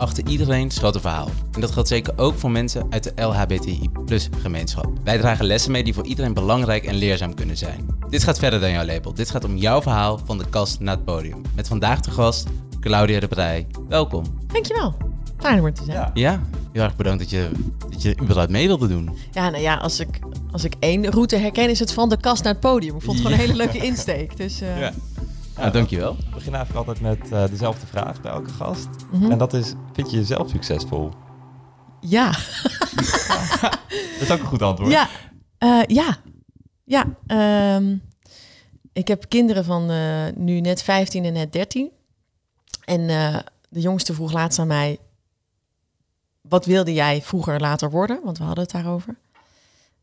Achter iedereen schuilt een verhaal. En dat geldt zeker ook voor mensen uit de LHBTI gemeenschap. Wij dragen lessen mee die voor iedereen belangrijk en leerzaam kunnen zijn. Dit gaat verder dan jouw label. Dit gaat om jouw verhaal van de kast naar het podium. Met vandaag de gast Claudia de Brij. Welkom. Dankjewel. Fijn om er te zijn. Ja. Ja, heel erg bedankt dat je, dat je überhaupt mee wilde doen. Ja, nou ja, als ik, als ik één route herken, is het van de kast naar het podium. Ik vond het gewoon een hele leuke insteek. Dus eh, Ja. Nou, dankjewel. We beginnen eigenlijk altijd met eh, dezelfde vraag bij elke gast. Mhm. En dat is, vind je jezelf succesvol? ja. Dat is ook een goed antwoord. Ja. Eh, ja. Ja. ehm, ik heb kinderen van eh, nu net 15 en net 13. En eh, de jongste vroeg laatst aan mij... Wat wilde jij vroeger later worden? Want we hadden het daarover.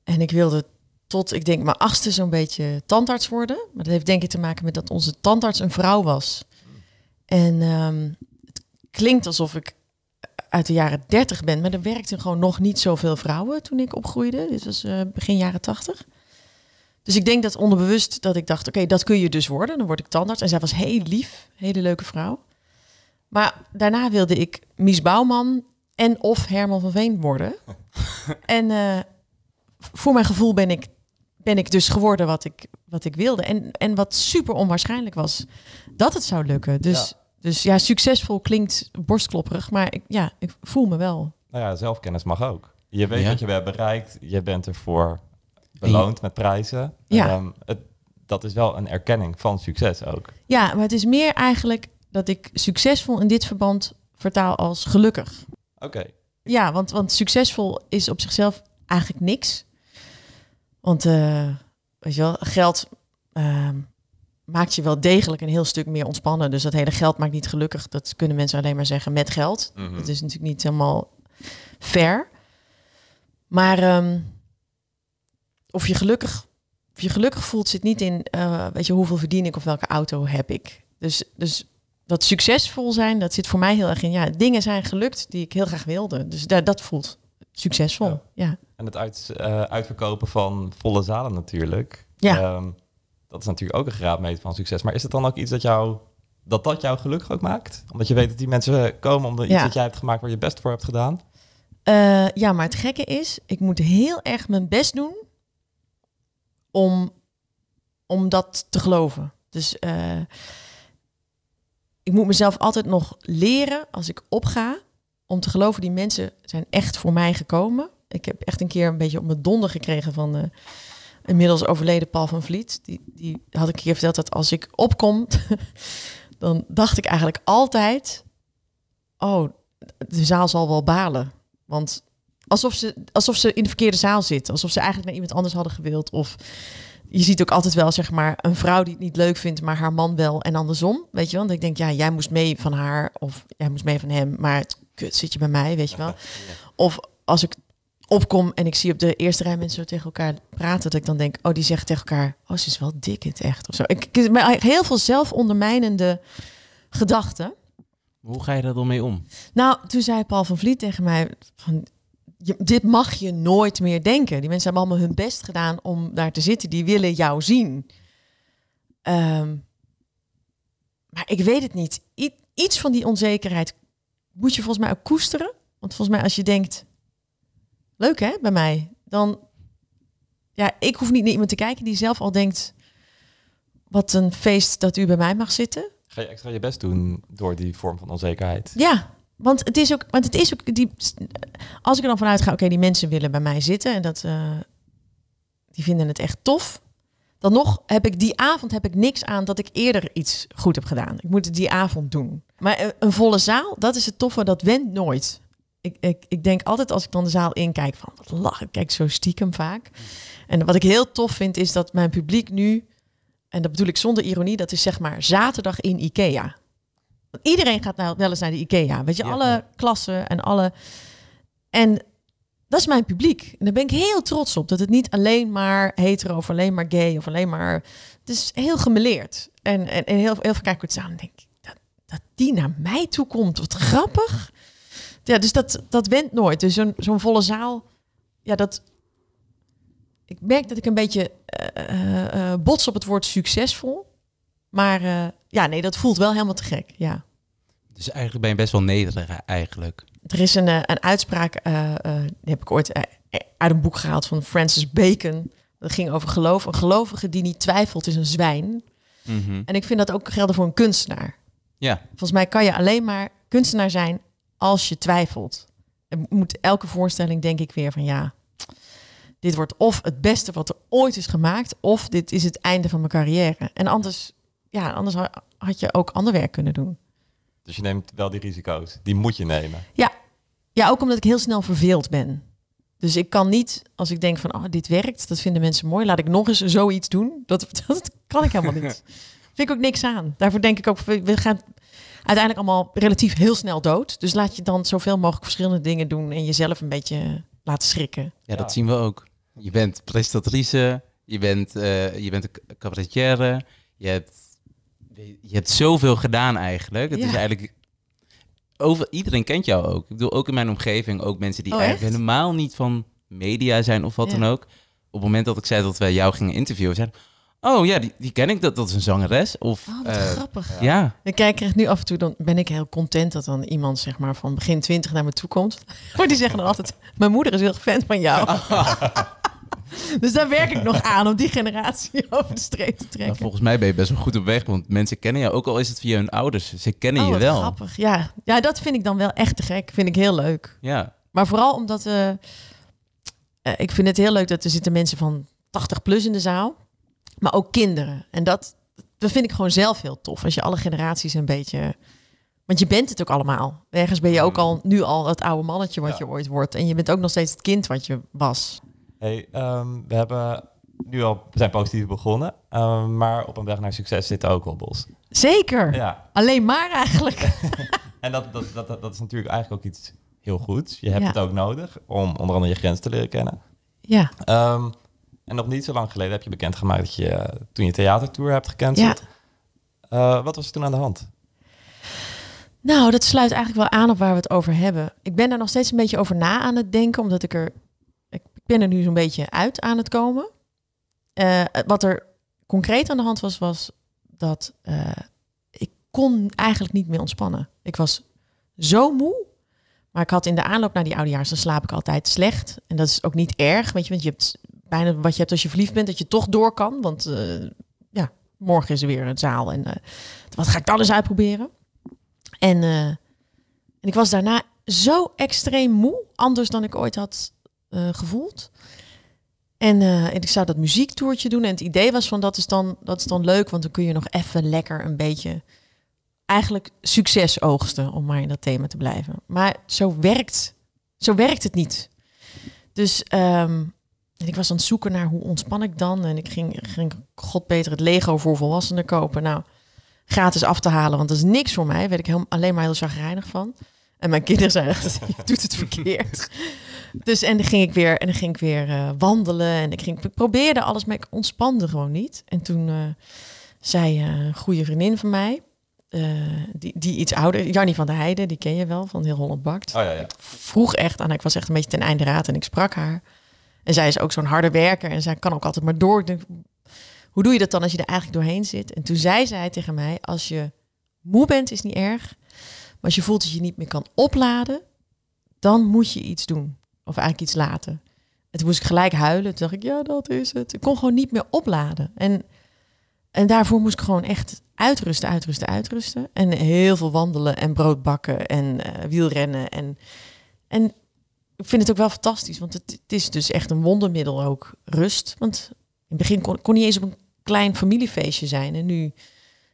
En ik wilde tot, ik denk, mijn achtste zo'n beetje tandarts worden. Maar dat heeft denk ik te maken met dat onze tandarts een vrouw was. En ehm, het klinkt alsof ik uit de jaren 30 ben, maar er werkten gewoon nog niet zoveel vrouwen toen ik opgroeide. Dit was eh, begin jaren 80. Dus ik denk dat onderbewust dat ik dacht, oké, dat kun je dus worden. Dan word ik tandarts. En zij was heel lief, hele leuke vrouw. Maar daarna wilde ik Mies Bouwman en of Herman van Veen worden. en eh, voor mijn gevoel ben ik, ben ik dus geworden wat ik, wat ik wilde. En, en wat super onwaarschijnlijk was dat het zou lukken. Dus Ja. dus ja, succesvol klinkt borstklopperig, maar ik, ja, ik voel me wel. Nou ja, zelfkennis mag ook. Je weet Ja. wat je hebt bereikt. Je bent ervoor beloond met prijzen. Ja. Ehm, het, dat is wel een erkenning van succes ook. Ja, maar het is meer eigenlijk dat ik succesvol in dit verband vertaal als gelukkig. Oké. Ja, want, want succesvol is op zichzelf eigenlijk niks. Want eh, weet je wel, geld ehm, maakt je wel degelijk een heel stuk meer ontspannen. Dus dat hele geld maakt niet gelukkig. Dat kunnen mensen alleen maar zeggen met geld. Mhm. Dat is natuurlijk niet helemaal fair. Maar ehm, of je gelukkig, of je gelukkig voelt, zit niet in, eh, weet je, hoeveel verdien ik of welke auto heb ik. Dus, dus dat succesvol zijn, dat zit voor mij heel erg in. Ja, dingen zijn gelukt die ik heel graag wilde. Dus daar, dat voelt succesvol. Ja. Ja. En het uit, eh, uitverkopen van volle zalen natuurlijk. Ja. Ehm, dat is natuurlijk ook een graadmeter van succes. Maar is het dan ook iets dat jou, dat, dat jou gelukkig ook maakt? Omdat je weet dat die mensen komen omdat iets dat jij hebt gemaakt waar je best voor hebt gedaan? Eh, ja, maar het gekke is, ik moet heel erg mijn best doen om, om dat te geloven. Dus eh, ik moet mezelf altijd nog leren als ik opga om te geloven die mensen zijn echt voor mij gekomen. Ik heb echt een keer een beetje op mijn donder gekregen van de inmiddels overleden Paul van Vliet. Die, die had ik een keer verteld dat als ik opkom, dan dacht ik eigenlijk altijd, oh, de zaal zal wel balen. Want alsof ze, alsof ze in de verkeerde zaal zitten. Alsof ze eigenlijk naar iemand anders hadden gewild. Of je ziet ook altijd wel, zeg maar, een vrouw die het niet leuk vindt, maar haar man wel. En andersom, weet je wel. Want ik denk, ja, jij moest mee van haar. Of jij moest mee van hem. Maar het, kut, zit je bij mij, weet je wel. Of als ik opkom en ik zie op de eerste rij mensen zo tegen elkaar praten, dat ik dan denk, oh, die zeggen tegen elkaar, oh, ze is wel dik in het echt. Of zo. Ik, ik, heel veel zelfondermijnende gedachten. Hoe ga je daar dan mee om? Nou, toen zei Paul van Vliet tegen mij van je, dit mag je nooit meer denken. Die mensen hebben allemaal hun best gedaan om daar te zitten. Die willen jou zien. Ehm, maar ik weet het niet. I- iets van die onzekerheid moet je volgens mij ook koesteren. Want volgens mij als je denkt, leuk hè, bij mij, dan ja, ik hoef niet naar iemand te kijken die zelf al denkt, wat een feest dat u bij mij mag zitten. Ga je extra je best doen door die vorm van onzekerheid? Ja, want het is ook, want het is ook die. Als ik er dan vanuit ga, oké, die mensen willen bij mij zitten en dat eh, die vinden het echt tof. Dan nog heb ik die avond heb ik niks aan dat ik eerder iets goed heb gedaan. Ik moet het die avond doen. Maar eh, een volle zaal, dat is het toffe, dat went nooit. Ik, ik, ik denk altijd als ik dan de zaal inkijk van wat lach, ik kijk zo stiekem vaak. En wat ik heel tof vind is dat mijn publiek nu, en dat bedoel ik zonder ironie, dat is zeg maar zaterdag in Ikea. Want iedereen gaat nou wel eens naar de IKEA. Weet je, Ja. alle klassen en alle. En dat is mijn publiek. En daar ben ik heel trots op. Dat het niet alleen maar hetero of alleen maar gay of alleen maar... Het is heel gemeleerd. En, en, en heel, heel veel kijk ik het aan en denk ik, dat, dat die naar mij toe komt. Wat grappig. Ja, dus dat, dat went nooit. Dus zo'n zo'n volle zaal, ja, dat... Ik merk dat ik een beetje eh, eh, eh, bots op het woord succesvol. Maar ja, nee, dat voelt wel helemaal te gek, ja. Dus eigenlijk ben je best wel nederig eigenlijk. Er is een, een uitspraak, die heb ik ooit uit een boek gehaald van Francis Bacon. Dat ging over geloof. Een gelovige die niet twijfelt is een zwijn. Mhm. En ik vind dat ook gelden voor een kunstenaar. Ja, Volgens mij kan je alleen maar kunstenaar zijn als je twijfelt. En moet elke voorstelling denk ik weer van ja, dit wordt of het beste wat er ooit is gemaakt, of dit is het einde van mijn carrière. En anders, ja, anders ha- had je ook ander werk kunnen doen. Dus je neemt wel die risico's. Die moet je nemen. Ja, ja ook omdat ik heel snel verveeld ben. Dus ik kan niet, als ik denk van, oh, dit werkt, dat vinden mensen mooi, laat ik nog eens zoiets doen. Dat, dat kan ik helemaal niet. Vind ik ook niks aan. Daarvoor denk ik ook, we gaan uiteindelijk allemaal relatief heel snel dood. Dus laat je dan zoveel mogelijk verschillende dingen doen en jezelf een beetje laten schrikken. ja, Ja. dat zien we ook. Je bent presentatrice, je bent, eh, je bent een cabaretière, je hebt, je hebt zoveel gedaan eigenlijk. Het Ja. is eigenlijk... Over, iedereen kent jou ook. Ik bedoel, ook in mijn omgeving, ook mensen die Oh, eigenlijk echt? helemaal niet van media zijn of wat Ja. dan ook. Op het moment dat ik zei dat wij jou gingen interviewen, zeiden oh ja, die, die ken ik, dat, dat is een zangeres. Of, Oh, wat eh, grappig. ja, Ik kijk er nu af en toe, dan ben ik heel content dat dan iemand zeg maar van begin twintig naar me toe komt. Maar die zeggen dan altijd, mijn moeder is heel fan van jou. dus daar werk ik nog aan om die generatie over de streep te Nou, trekken. volgens mij ben je best wel goed op weg, want mensen kennen jou, ook al is het via hun ouders. Ze kennen Oh, je wat wel. grappig. Ja. ja, dat vind ik dan wel echt te gek. Vind ik heel leuk. Ja, Maar vooral omdat eh, eh, ik vind het heel leuk dat er zitten mensen van 80 plus in de zaal, maar ook kinderen. En dat, dat vind ik gewoon zelf heel tof. Als je alle generaties een beetje, want je bent het ook allemaal. Ergens ben je ook al nu al het oude mannetje wat Ja. je ooit wordt, en je bent ook nog steeds het kind wat je was. Hey, ehm, we hebben nu al we zijn positief begonnen, ehm, maar op een weg naar succes zitten ook hobbels. Zeker. Ja, Alleen maar eigenlijk. en dat, dat, dat, dat, is natuurlijk eigenlijk ook iets heel goeds. Je hebt Ja. het ook nodig om onder andere je grens te leren kennen. ja. Ehm, en nog niet zo lang geleden heb je bekendgemaakt dat je eh, toen je theatertour hebt gecanceld. Eh, wat was er toen aan de hand? Nou, dat sluit eigenlijk wel aan op waar we het over hebben. Ik ben daar nog steeds een beetje over na aan het denken, omdat ik er. Ik ben er nu zo'n beetje uit aan het komen. Eh, wat er concreet aan de hand was, was dat ik kon eigenlijk niet meer ontspannen. Ik was zo moe. Maar ik had in de aanloop naar die oudejaars, dan slaap ik altijd slecht. En dat is ook niet erg, weet je, want je hebt bijna wat je hebt als je verliefd bent, dat je toch door kan. Want eh, ja, morgen is er weer een zaal en eh, wat ga ik dan eens uitproberen? En, eh, en ik was daarna zo extreem moe, anders dan ik ooit had gevoeld. En, en ik zou dat muziektoertje doen. En het idee was van dat is, dan, dat is dan leuk, want dan kun je nog even lekker een beetje eigenlijk succes oogsten, om maar in dat thema te blijven. Maar zo werkt, zo werkt het niet. Dus ehm, en ik was aan het zoeken naar hoe ontspan ik dan. En ik ging, ging god beter het Lego voor volwassenen kopen. Nou, gratis af te halen, want dat is niks voor mij. Daar werd ik heel, alleen maar heel chagrijnig van. En mijn kinderen zeiden echt, je doet het verkeerd. Dus en dan ging ik weer, en dan ging ik weer eh, wandelen. En ik, ging, ik probeerde alles, maar ik ontspande gewoon niet. En toen eh, zei eh, een goede vriendin van mij, die, die iets ouder, Jannie van der Heijden, die ken je wel, van Heel Holland Bakt Oh ja, ja. vroeg echt aan. Ik was echt een beetje ten einde raad en ik sprak haar. En zij is ook zo'n harde werker en zij kan ook altijd maar door. Hoe doe je dat dan als je er eigenlijk doorheen zit? En toen zei zij tegen mij, als je moe bent is niet erg. Maar als je voelt dat je niet meer kan opladen, dan moet je iets doen. Of eigenlijk iets laten. En toen moest ik gelijk huilen. Toen dacht ik, ja, dat is het. Ik kon gewoon niet meer opladen. En, en daarvoor moest ik gewoon echt uitrusten, uitrusten, uitrusten. En heel veel wandelen en brood bakken en eh, wielrennen. En, en ik vind het ook wel fantastisch, want het, het is dus echt een wondermiddel ook, rust. Want in het begin kon, kon niet eens op een klein familiefeestje zijn. En nu,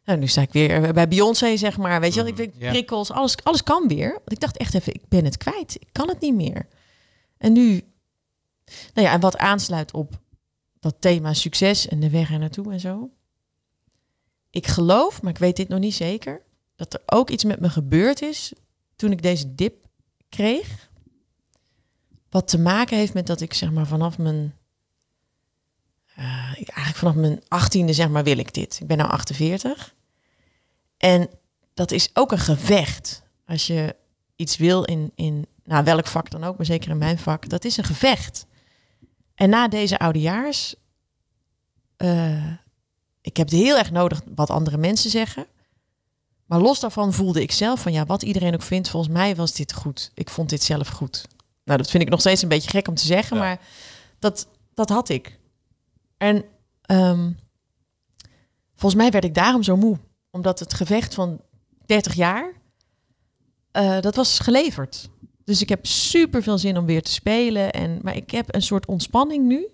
nou, nu sta ik weer bij Beyoncé, zeg maar. Weet je wel, ik weet Ja. prikkels, alles, alles kan weer. Want ik dacht echt even, ik ben het kwijt. Ik kan het niet meer. En nu, nou ja, en wat aansluit op dat thema succes en de weg er naartoe en zo. Ik geloof, maar ik weet dit nog niet zeker, dat er ook iets met me gebeurd is toen ik deze dip kreeg. Wat te maken heeft met dat ik zeg maar vanaf mijn eh, eigenlijk vanaf mijn achttiende zeg maar wil ik dit. Ik ben nu 48. En dat is ook een gevecht. Als je iets wil in, in nou, welk vak dan ook, maar zeker in mijn vak, dat is een gevecht. En na deze oudejaars, uh, ik heb het heel erg nodig wat andere mensen zeggen. Maar los daarvan voelde ik zelf van ja, wat iedereen ook vindt, volgens mij was dit goed. Ik vond dit zelf goed. Nou, dat vind ik nog steeds een beetje gek om te zeggen, maar dat, dat had ik. En ehm, volgens mij werd ik daarom zo moe. Omdat het gevecht van 30 jaar, uh, dat was geleverd. Dus ik heb super veel zin om weer te spelen. En, maar ik heb een soort ontspanning nu,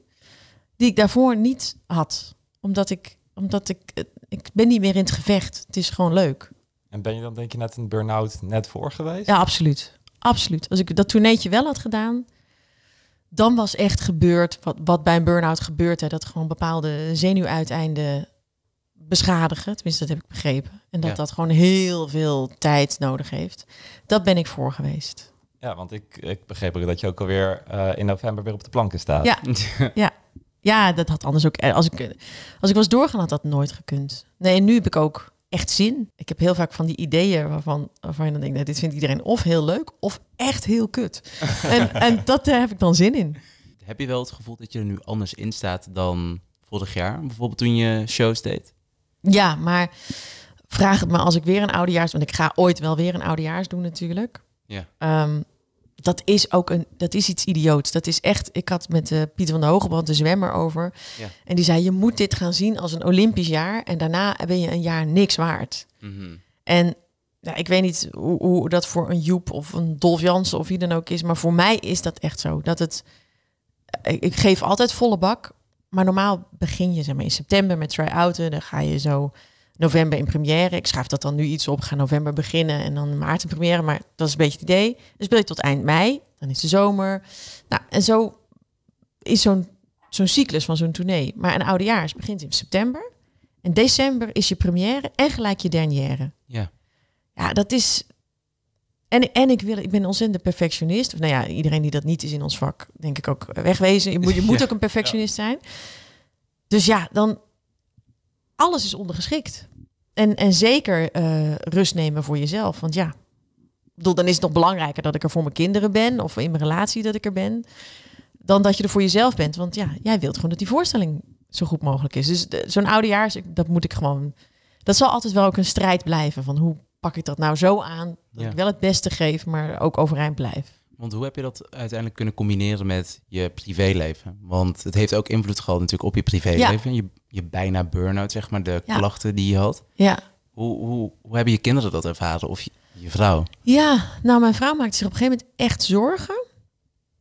die ik daarvoor niet had. Omdat ik, omdat ik, eh, ik ben niet meer in het gevecht. Het is gewoon leuk. En ben je dan denk je net een burn-out net voor geweest? Ja, absoluut. Absoluut. Als ik dat toeneetje wel had gedaan, dan was echt gebeurd wat, wat bij een burn-out gebeurt. Hè, dat gewoon bepaalde zenuwuiteinden beschadigen. Tenminste, dat heb ik begrepen. En dat dat gewoon heel veel tijd nodig heeft. Dat ben ik voor geweest. Ja, want ik, ik begreep ook dat je ook alweer uh, in november weer op de planken staat. Ja, ja. ja, dat had anders ook... Eh, als ik, als ik was doorgaan, had dat nooit gekund. Nee, en nu heb ik ook echt zin. Ik heb heel vaak van die ideeën waarvan, waarvan je dan denkt, nou, dit vindt iedereen of heel leuk of echt heel kut. en, en dat daar heb ik dan zin in. Heb je wel het gevoel dat je er nu anders in staat dan vorig jaar? Bijvoorbeeld toen je shows deed? Ja, maar vraag het me als ik weer een oudejaars... Want ik ga ooit wel weer een oudejaars doen natuurlijk. Ja. Um, dat is ook een, dat is iets idioots. Dat is echt, ik had met uh, Pieter van de Hogebrand, de zwemmer, over. Ja. En die zei, je moet dit gaan zien als een Olympisch jaar. En daarna ben je een jaar niks waard. Mm En ja, ik weet niet hoe, hoe, dat voor een Joep of een Dolf Jansen of wie dan ook is. Maar voor mij is dat echt zo. Dat het, ik, ik geef altijd volle bak. Maar normaal begin je zeg maar, in september met try-outen. Dan ga je zo november in première. Ik schrijf dat dan nu iets op. Ga november beginnen en dan maart in première. Maar dat is een beetje het idee. Dus speel je tot eind mei. Dan is de zomer. Nou, en zo is zo'n zo'n cyclus van zo'n tournee. Maar een oudejaars begint in september. En december is je première en gelijk je dernière. Ja. Ja, dat is... En, en ik, wil, ik ben ontzettend perfectionist. Of nou ja, iedereen die dat niet is in ons vak, denk ik ook wegwezen. Je moet, je moet ook een perfectionist zijn. Dus ja, dan... Alles is ondergeschikt. En, en zeker uh, rust nemen voor jezelf. Want ja, bedoel, dan is het nog belangrijker dat ik er voor mijn kinderen ben. Of in mijn relatie dat ik er ben. Dan dat je er voor jezelf bent. Want ja, jij wilt gewoon dat die voorstelling zo goed mogelijk is. Dus zo'n oudejaars, dat moet ik gewoon... Dat zal altijd wel ook een strijd blijven. Van hoe pak ik dat nou zo aan? Dat Ja. ik wel het beste geef, maar ook overeind blijf. Want hoe heb je dat uiteindelijk kunnen combineren met je privéleven? Want het heeft ook invloed gehad natuurlijk op je privéleven. Je, je bijna burn-out, zeg maar, de Ja. klachten die je had. Ja. Hoe, hoe, hoe hebben je kinderen dat ervaren? Of je, je vrouw? Ja, nou, mijn vrouw maakte zich op een gegeven moment echt zorgen.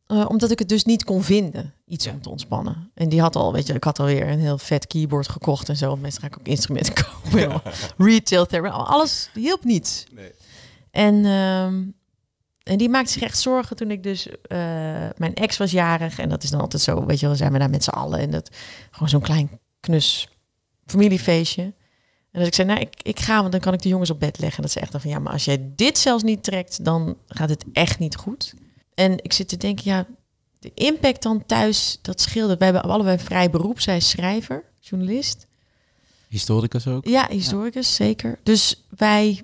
eh, omdat ik het dus niet kon vinden, iets Ja. om te ontspannen. En die had al, weet je, ik had alweer een heel vet keyboard gekocht en zo. Ga ik ook instrumenten kopen. Retail therapy, alles hielp niet. Nee. En, ehm, en die maakte zich echt zorgen toen ik dus... eh, mijn ex was jarig en dat is dan altijd zo, weet je wel, zijn we daar met z'n allen. En dat gewoon zo'n klein knus familiefeestje. En dat ik zei, nou, ik, ik ga, want dan kan ik de jongens op bed leggen. En dat ze echt dan van, ja, maar als jij dit zelfs niet trekt, dan gaat het echt niet goed. En ik zit te denken, ja, de impact dan thuis, dat scheelde. We hebben allebei een vrij beroep. Zij is schrijver, journalist. Historicus ook? Ja, historicus, zeker. Dus wij...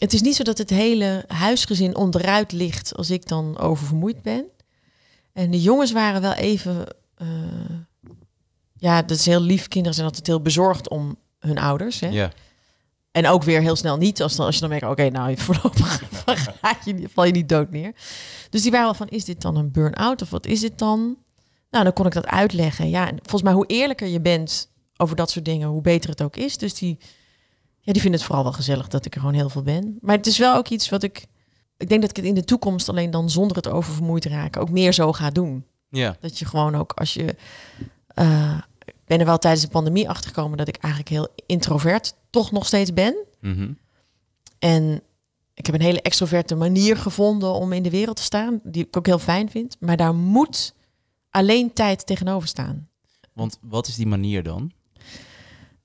Het is niet zo dat het hele huisgezin onderuit ligt als ik dan oververmoeid ben. En de jongens waren wel even... eh, ja, dat is heel lief. Kinderen zijn altijd heel bezorgd om hun ouders. Hè? Ja. En ook weer heel snel niet. Als, dan, als je dan merkt, oké, nou, voorlopig ga je, val je niet dood neer. Dus die waren wel van, is dit dan een burn-out of wat is dit dan? Nou, dan kon ik dat uitleggen. Ja, en volgens mij hoe eerlijker je bent over dat soort dingen, hoe beter het ook is. Dus die, ja, die vinden het vooral wel gezellig dat ik er gewoon heel veel ben. Maar het is wel ook iets wat ik... Ik denk dat ik het in de toekomst alleen dan zonder het oververmoeid raken ook meer zo ga doen. Ja. Dat je gewoon ook als je. eh, ik ben er wel tijdens de pandemie achter gekomen dat ik eigenlijk heel introvert toch nog steeds ben. Mhm. En ik heb een hele extroverte manier gevonden om in de wereld te staan, die ik ook heel fijn vind. Maar daar moet alleen tijd tegenover staan. Want wat is die manier dan?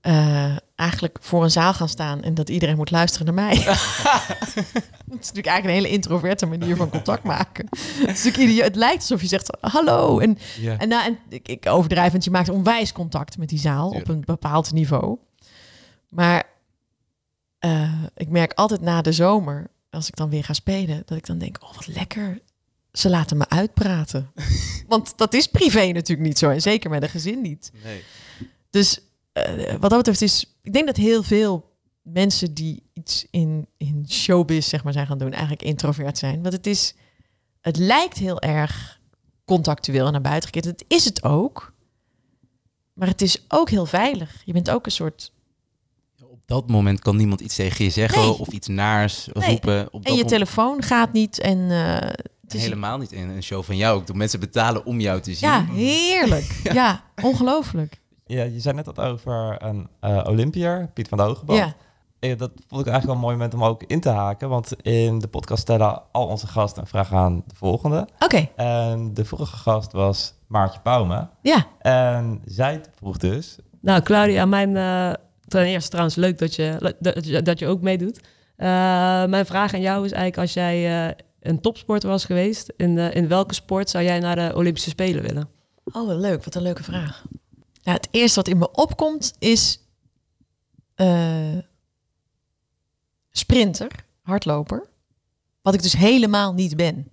Eh, eigenlijk voor een zaal gaan staan en dat iedereen moet luisteren naar mij. Het is natuurlijk eigenlijk een hele introverte manier van contact maken. Het, is lijkt alsof je zegt hallo. En, en, nou, en ik, ik overdrijf, want je maakt onwijs contact met die zaal op een bepaald niveau. Maar eh, ik merk altijd na de zomer, als ik dan weer ga spelen, dat ik dan denk, oh wat lekker. Ze laten me uitpraten. want dat is privé natuurlijk niet zo. En zeker met een gezin niet. Nee. Dus eh, wat dat betreft is, ik denk dat heel veel mensen die iets in, in showbiz zeg maar zijn gaan doen, eigenlijk introvert zijn. Want het is, het lijkt heel erg contactueel en naar buiten gekeerd. Het is het ook. Maar het is ook heel veilig. Je bent ook een soort. Op dat moment kan niemand iets tegen je zeggen Nee. of iets naars Nee. roepen. Op En dat je moment- telefoon gaat niet. En het is, Helemaal niet in een show van jou. Doe mensen betalen om jou te zien. ja, heerlijk. Ja, ongelooflijk. Ja, je zei net wat over een eh Olympiër, Piet van de Hogeband. Ja. Eh, Dat vond ik eigenlijk wel een mooi moment om ook in te haken. Want in de podcast stellen al onze gasten een vraag aan de volgende. Oké, En de vorige gast was Maartje Pauwme. ja. En zij vroeg dus... Nou, Claudia, mijn, eh, ten eerste trouwens leuk dat je, dat je, dat je ook meedoet. Eh, mijn vraag aan jou is eigenlijk, als jij eh, een topsporter was geweest, in, eh, in welke sport zou jij naar de Olympische Spelen willen? Oh, wat leuk. Wat een leuke vraag. Ja, het eerste wat in me opkomt is eh, sprinter, hardloper. Wat ik dus helemaal niet ben.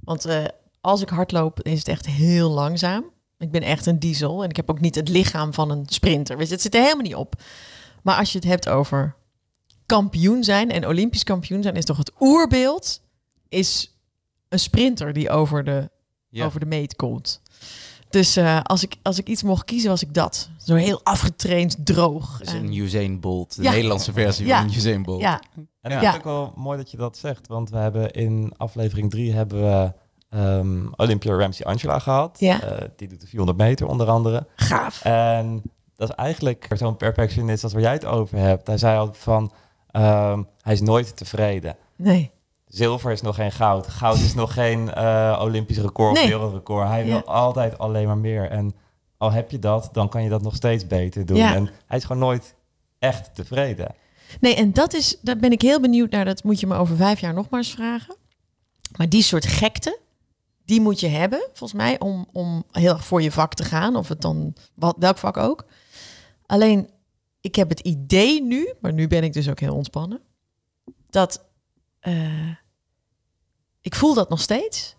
Want eh, als ik hardloop, is het echt heel langzaam. Ik ben echt een diesel en ik heb ook niet het lichaam van een sprinter. Weet je, het zit er helemaal niet op. Maar als je het hebt over kampioen zijn en olympisch kampioen zijn, is toch het oerbeeld is een sprinter die over de Ja. over de meet komt. Dus eh, als, ik, als ik iets mocht kiezen, was ik dat. Zo heel afgetraind, droog. Dus En- een Usain Bolt, de Ja. Nederlandse versie Ja. van Usain Bolt. ja, En Ja. ik vind het ook wel mooi dat je dat zegt. Want we hebben in aflevering drie hebben we ehm, Olympia Ramsey Angela gehad. Ja. Eh, die doet de 400 meter onder andere. gaaf. En dat is eigenlijk zo'n perfectionist als waar jij het over hebt. Hij zei altijd van, ehm, hij is nooit tevreden. Nee. Zilver is nog geen goud. Goud is nog geen eh, Olympisch record of wereldrecord. Hij wil Ja. altijd alleen maar meer. En al heb je dat, dan kan je dat nog steeds beter doen. Ja. En hij is gewoon nooit echt tevreden. Nee, en dat is, daar ben ik heel benieuwd naar. Dat moet je me over vijf jaar nog maar eens vragen. Maar die soort gekte, die moet je hebben, volgens mij, om, om heel erg voor je vak te gaan. Of het dan, wat, welk vak ook. Alleen, ik heb het idee nu, maar nu ben ik dus ook heel ontspannen, dat eh, ik voel dat nog steeds.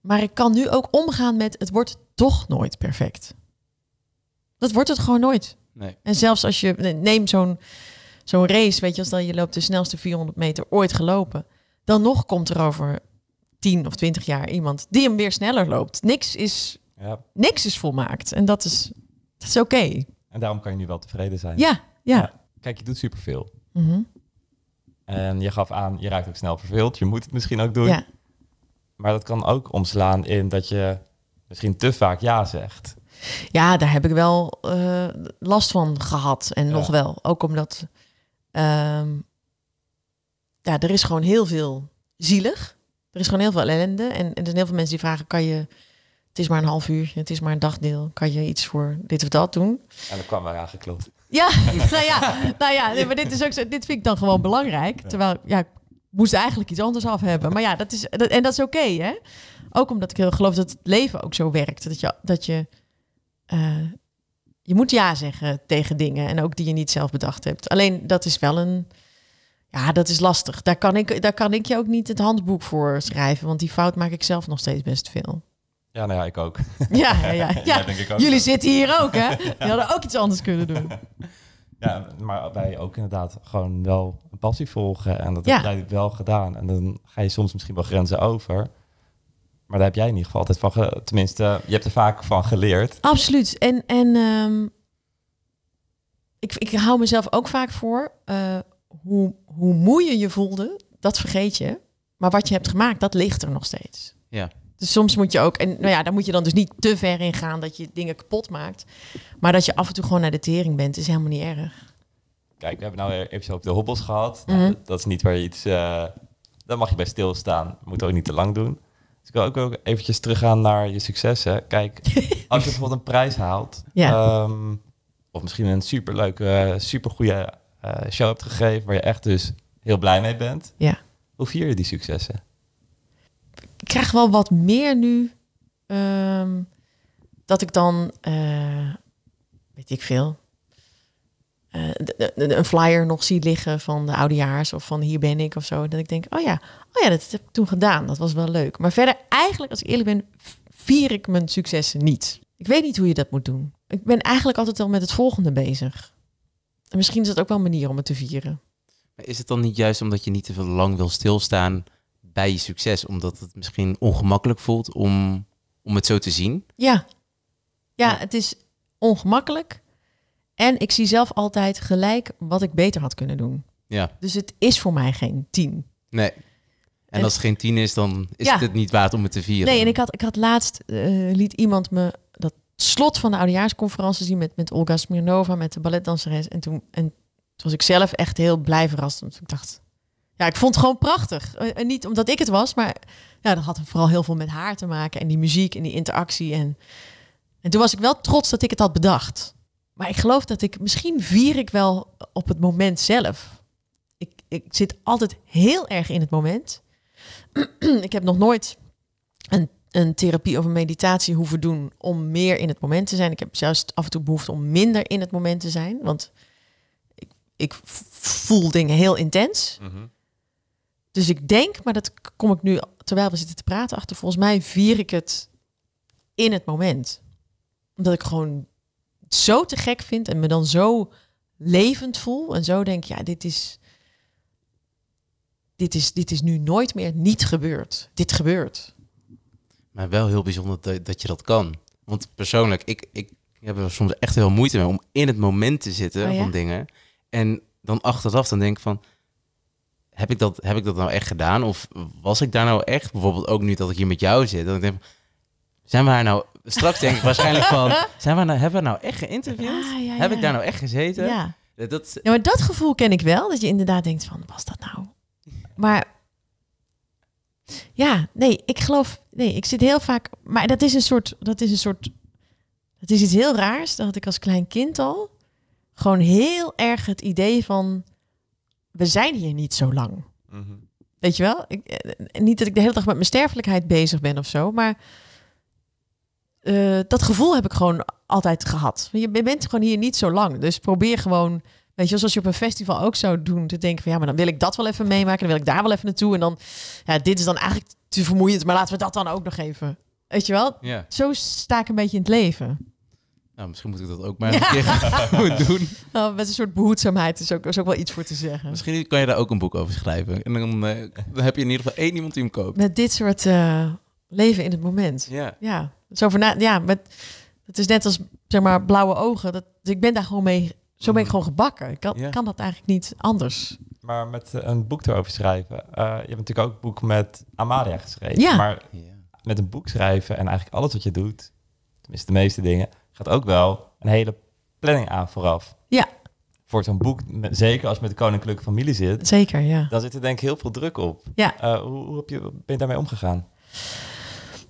Maar ik kan nu ook omgaan met het wordt toch nooit perfect. Dat wordt het gewoon nooit. Nee. En zelfs als je neem zo'n zo'n race, weet je, als dan je loopt de snelste 400 meter ooit gelopen, dan nog komt er over 10 of 20 jaar iemand die hem weer sneller loopt. Niks is, Ja. niks is volmaakt en dat is, dat is oké. En daarom kan je nu wel tevreden zijn. Ja, ja. Ja. Kijk, je doet superveel. Mhm. En je gaf aan, je raakt ook snel verveeld. Je moet het misschien ook doen. ja. Maar dat kan ook omslaan in dat je misschien te vaak ja zegt. Ja, daar heb ik wel eh, last van gehad. En Ja. nog wel. Ook omdat... ehm, ja, er is gewoon heel veel zielig. Er is gewoon heel veel ellende. En, en er zijn heel veel mensen die vragen... kan je... Het is maar een half uurtje, het is maar een dagdeel. Kan je iets voor dit of dat doen? En dan kwam er aangeklopt. Ja, nou ja, nou ja nee, maar dit, is ook zo, dit vind ik dan gewoon belangrijk. Terwijl, ja, ik moest eigenlijk iets anders af hebben. Maar ja, dat is, dat, en dat is oké, hè? Ook omdat ik heel geloof dat het leven ook zo werkt. Dat je, dat je, eh, je moet ja zeggen tegen dingen. En ook die je niet zelf bedacht hebt. Alleen, dat is wel een, ja, dat is lastig. Daar kan ik, daar kan ik je ook niet het handboek voor schrijven. Want die fout maak ik zelf nog steeds best veel. Ja, nou ja, ik ook. Ja, ja, ja. ja. denk ik ook. Jullie zitten hier ook, hè? Die hadden ook iets anders kunnen doen. Ja, maar wij ook inderdaad gewoon wel een passie volgen. En dat Ja. heb jij wel gedaan. En dan ga je soms misschien wel grenzen over. Maar daar heb jij in ieder geval altijd van... ge- Tenminste, je hebt er vaak van geleerd. Absoluut. En, en ehm, ik, ik hou mezelf ook vaak voor. eh, hoe, hoe moe je je voelde, dat vergeet je. Maar wat je hebt gemaakt, dat ligt er nog steeds. Ja. Dus soms moet je ook, en nou ja, daar moet je dan dus niet te ver in gaan dat je dingen kapot maakt. Maar dat je af en toe gewoon naar de tering bent, is helemaal niet erg. Kijk, we hebben nou even zo op de hobbels gehad. Mhm. Nou, dat- dat is niet waar je iets... eh daar mag je bij stilstaan. Moet ook niet te lang doen. Dus ik wil ook, ook eventjes teruggaan naar je successen. Kijk, als je bijvoorbeeld een prijs haalt... Ja. ehm, Of misschien een superleuke, supergoeie eh show hebt gegeven waar je echt dus heel blij mee bent. Ja. Hoe vier je die successen? Ik krijg wel wat meer nu. ehm, dat ik dan, eh, weet ik veel, eh, een flyer nog zie liggen van de oudejaars of van hier ben ik of zo. Dat ik denk, oh ja, oh ja, dat heb ik toen gedaan. Dat was wel leuk. Maar verder, eigenlijk, als ik eerlijk ben, vier ik mijn successen niet. Ik weet niet hoe je dat moet doen. Ik ben eigenlijk altijd al met het volgende bezig. En misschien is dat ook wel een manier om het te vieren. Is het dan niet juist omdat je niet te veel lang wil stilstaan bij je succes? Omdat het misschien ongemakkelijk voelt om, om het zo te zien? Ja. ja, het is ongemakkelijk. En ik zie zelf altijd gelijk wat ik beter had kunnen doen. Ja, Dus het is voor mij geen tien. nee. En, En- als het geen tien is, dan is Ja. het het niet waard om het te vieren. Nee, en ik had, ik had laatst, eh, liet iemand me dat slot van de oudejaarsconferentie zien met, met Olga Smirnova, met de balletdanseres. En toen, en toen was ik zelf echt heel blij verrast. Want ik dacht, ja, ik vond het gewoon prachtig. Eh, En niet omdat ik het was, maar ja, dat had vooral heel veel met haar te maken. En die muziek en die interactie. En, en toen was ik wel trots dat ik het had bedacht. Maar ik geloof dat ik, misschien vier ik wel op het moment zelf. Ik, ik zit altijd heel erg in het moment. ik heb nog nooit een, een therapie of een meditatie hoeven doen om meer in het moment te zijn. Ik heb juist af en toe behoefte om minder in het moment te zijn. Want ik, ik voel dingen heel intens. Dus ik denk, maar dat kom ik nu terwijl we zitten te praten achter. Volgens mij vier ik het in het moment. Omdat ik gewoon zo te gek vind en me dan zo levend voel. En zo denk, ja, dit is, dit is, dit is nu nooit meer niet gebeurd. Dit gebeurt. Maar wel heel bijzonder dat, dat je dat kan. Want persoonlijk, ik, ik heb er soms echt heel moeite mee om in het moment te zitten Oh ja? van dingen. En dan achteraf dan denk ik van, heb ik, dat, heb ik dat nou echt gedaan? Of was ik daar nou echt? Bijvoorbeeld ook nu dat ik hier met jou zit. Dat ik denk, zijn we haar nou... Straks denk ik waarschijnlijk van, zijn we nou, hebben we nou echt geïnterviewd? Ah, ja, Heb ik daar nou echt gezeten? Ja. Dat, dat, ja, maar dat gevoel ken ik wel. Dat je inderdaad denkt van, was dat nou? Maar ja, nee, ik geloof, nee, ik zit heel vaak, maar dat is een soort, dat is een soort, dat is iets heel raars. Dat had ik als klein kind al. Gewoon heel erg het idee van, we zijn hier niet zo lang. Weet je wel? Ik, eh, niet dat ik de hele dag met mijn sterfelijkheid bezig ben of zo, maar eh, dat gevoel heb ik gewoon altijd gehad. Je bent gewoon hier niet zo lang, dus probeer gewoon, weet je, zoals je op een festival ook zou doen, te denken van ja, maar dan wil ik dat wel even meemaken, dan wil ik daar wel even naartoe en dan, ja, dit is dan eigenlijk te vermoeiend, maar laten we dat dan ook nog even, weet je wel? Zo sta ik een beetje in het leven. Nou, misschien moet ik dat ook maar een keer doen. Nou, met een soort behoedzaamheid is ook, is ook wel iets voor te zeggen. Misschien kan je daar ook een boek over schrijven. En dan, eh, dan heb je in ieder geval één iemand die hem koopt. Met dit soort eh, leven in het moment. Ja. Ja, zo voor na, ja, met, het is net als zeg maar blauwe ogen. Dat, dus ik ben daar gewoon mee, zo ben ik gewoon gebakken. Ik kan, Ja. kan dat eigenlijk niet anders. Maar met eh, een boek erover schrijven. eh, je hebt natuurlijk ook een boek met Amalia geschreven. Ja. Maar ja. met een boek schrijven en eigenlijk alles wat je doet, tenminste de meeste dingen, gaat ook wel een hele planning aan vooraf. Ja. Voor zo'n boek, met- zeker als je met de koninklijke familie zit, Zeker, ja. dan zit er denk ik heel veel druk op. Ja. Eh, hoe, hoe heb je, ben je daarmee omgegaan?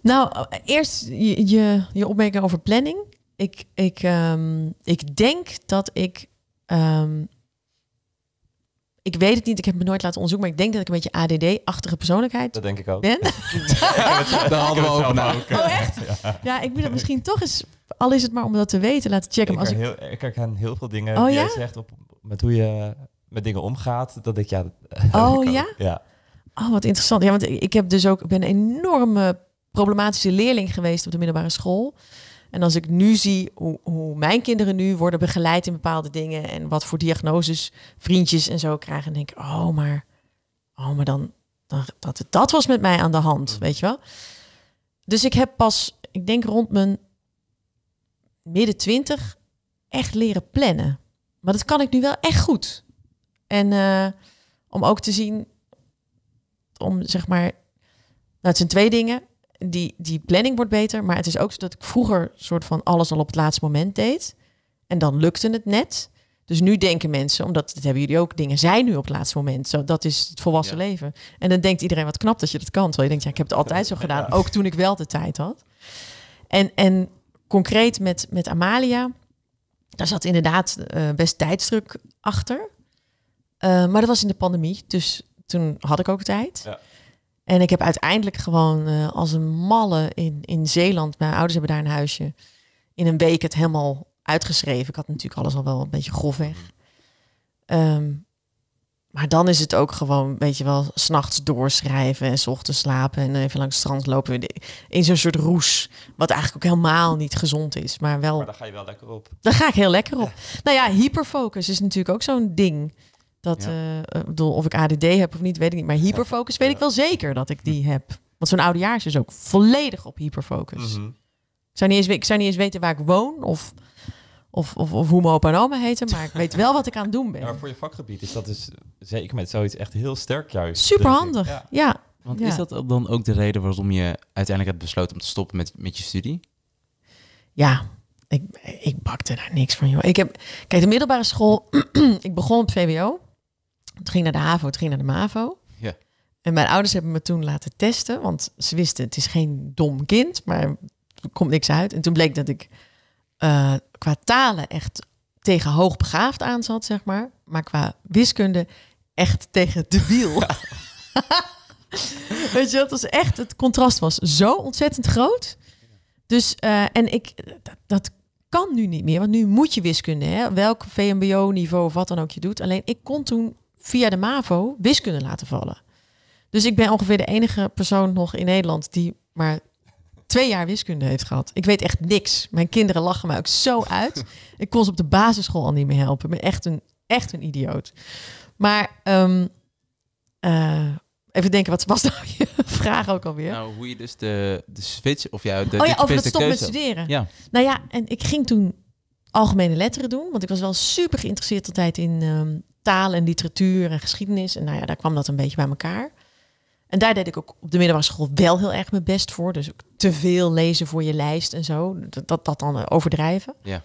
Nou, eerst je, je, je opmerking over planning. Ik, ik, ehm, ik denk dat ik... ehm, ik weet het niet, ik heb me nooit laten onderzoeken... maar ik denk dat ik een beetje ADD-achtige persoonlijkheid Dat denk ik ook. ben. Daar hadden we over na. Oh, echt? Ja, ik moet dat misschien toch eens... al is het maar om dat te weten, laten checken. Ik, als herken ik, heel, ik herken heel veel dingen Oh, die ja? jij zegt op, met hoe je met dingen omgaat. Dat ik ja. dat- Oh, ik ja? Ja. Oh, wat interessant. Ja, want ik heb dus ook ik ben een enorme problematische leerling geweest op de middelbare school. En als ik nu zie hoe, hoe mijn kinderen nu worden begeleid in bepaalde dingen en wat voor diagnoses vriendjes en zo krijgen, dan denk ik, oh, maar, oh, maar dan, dan dat, dat was met mij aan de hand, weet je wel. Dus ik heb pas, ik denk rond mijn midden twintig, echt leren plannen. Maar dat kan ik nu wel echt goed. En eh, om ook te zien om zeg maar. Nou, het zijn twee dingen. Die, die planning wordt beter, maar het is ook zo dat ik vroeger soort van alles al op het laatste moment deed. En dan lukte het net. Dus nu denken mensen, omdat dat hebben jullie ook, dingen zijn nu op het laatste moment. Zo, dat is het volwassen Ja. leven. En dan denkt iedereen wat knap dat je dat kan. Terwijl je denkt, ja, ik heb het altijd zo gedaan. Ook toen ik wel de tijd had. En, en concreet met, met Amalia. daar zat inderdaad eh, best tijdsdruk achter. Eh, maar dat was in de pandemie, dus toen had ik ook tijd. Ja. En ik heb uiteindelijk gewoon eh, als een malle in, in Zeeland, mijn ouders hebben daar een huisje, in een week het helemaal uitgeschreven. Ik had natuurlijk alles al wel een beetje grofweg. Ehm, maar dan is het ook gewoon, weet je wel, s'nachts doorschrijven en s ochtends slapen en even langs het strand lopen in zo'n soort roes. Wat eigenlijk ook helemaal niet gezond is, maar wel Maar daar ga je wel lekker op. daar ga ik heel lekker op. Nou ja, hyperfocus is natuurlijk ook zo'n ding. Dat, Ja. eh, ik bedoel, of ik ADD heb of niet, weet ik niet. Maar hyperfocus weet ik wel zeker dat ik die heb. Want zo'n oudejaars is ook volledig op hyperfocus. Mhm. ik, zou niet eens, we- ik zou niet eens weten waar ik woon of, of, of, of hoe mijn opa en oma heten. Maar ik weet wel wat ik aan het doen Ja, maar ben. voor je vakgebied is dat dus zeker met zoiets echt heel sterk juist. Super denk ik. handig. Ja. Ja. Want Ja. is dat dan ook de reden waarom je uiteindelijk hebt besloten om te stoppen met, met je studie? Ja, ik, ik bakte daar niks van, joh. Ik heb, kijk, de middelbare school, ik begon op VWO. Het ging naar de HAVO, het ging naar de MAVO. Ja. En mijn ouders hebben me toen laten testen, want ze wisten, het is geen dom kind, maar er komt niks uit. En toen bleek dat ik eh, qua talen echt tegen hoogbegaafd aan zat, zeg maar. Maar qua wiskunde echt tegen de wiel. Weet je, dat was echt, het contrast was zo ontzettend groot. Dus, eh, en ik, dat, dat kan nu niet meer, want nu moet je wiskunde, hè? welk VMBO-niveau of wat dan ook je doet. Alleen ik kon toen via de MAVO wiskunde laten vallen. Dus ik ben ongeveer de enige persoon nog in Nederland die maar twee jaar wiskunde heeft gehad. Ik weet echt niks. Mijn kinderen lachen mij ook zo uit. Ik kon ze op de basisschool al niet meer helpen. Ik ben echt een, echt een idioot. Maar ehm, eh, even denken, wat was nou je vraag ook alweer? Nou, hoe je dus de, de switch, of ja, de, oh ja, over de stop met studeren. Ja, Nou ja, en ik ging toen algemene letteren doen, want ik was wel super geïnteresseerd altijd in ehm, taal en literatuur en geschiedenis. En nou ja, daar kwam dat een beetje bij elkaar. En daar deed ik ook op de middelbare school wel heel erg mijn best voor. Dus ook te veel lezen voor je lijst en zo. Dat dat, dat dan eh, overdrijven. Ja.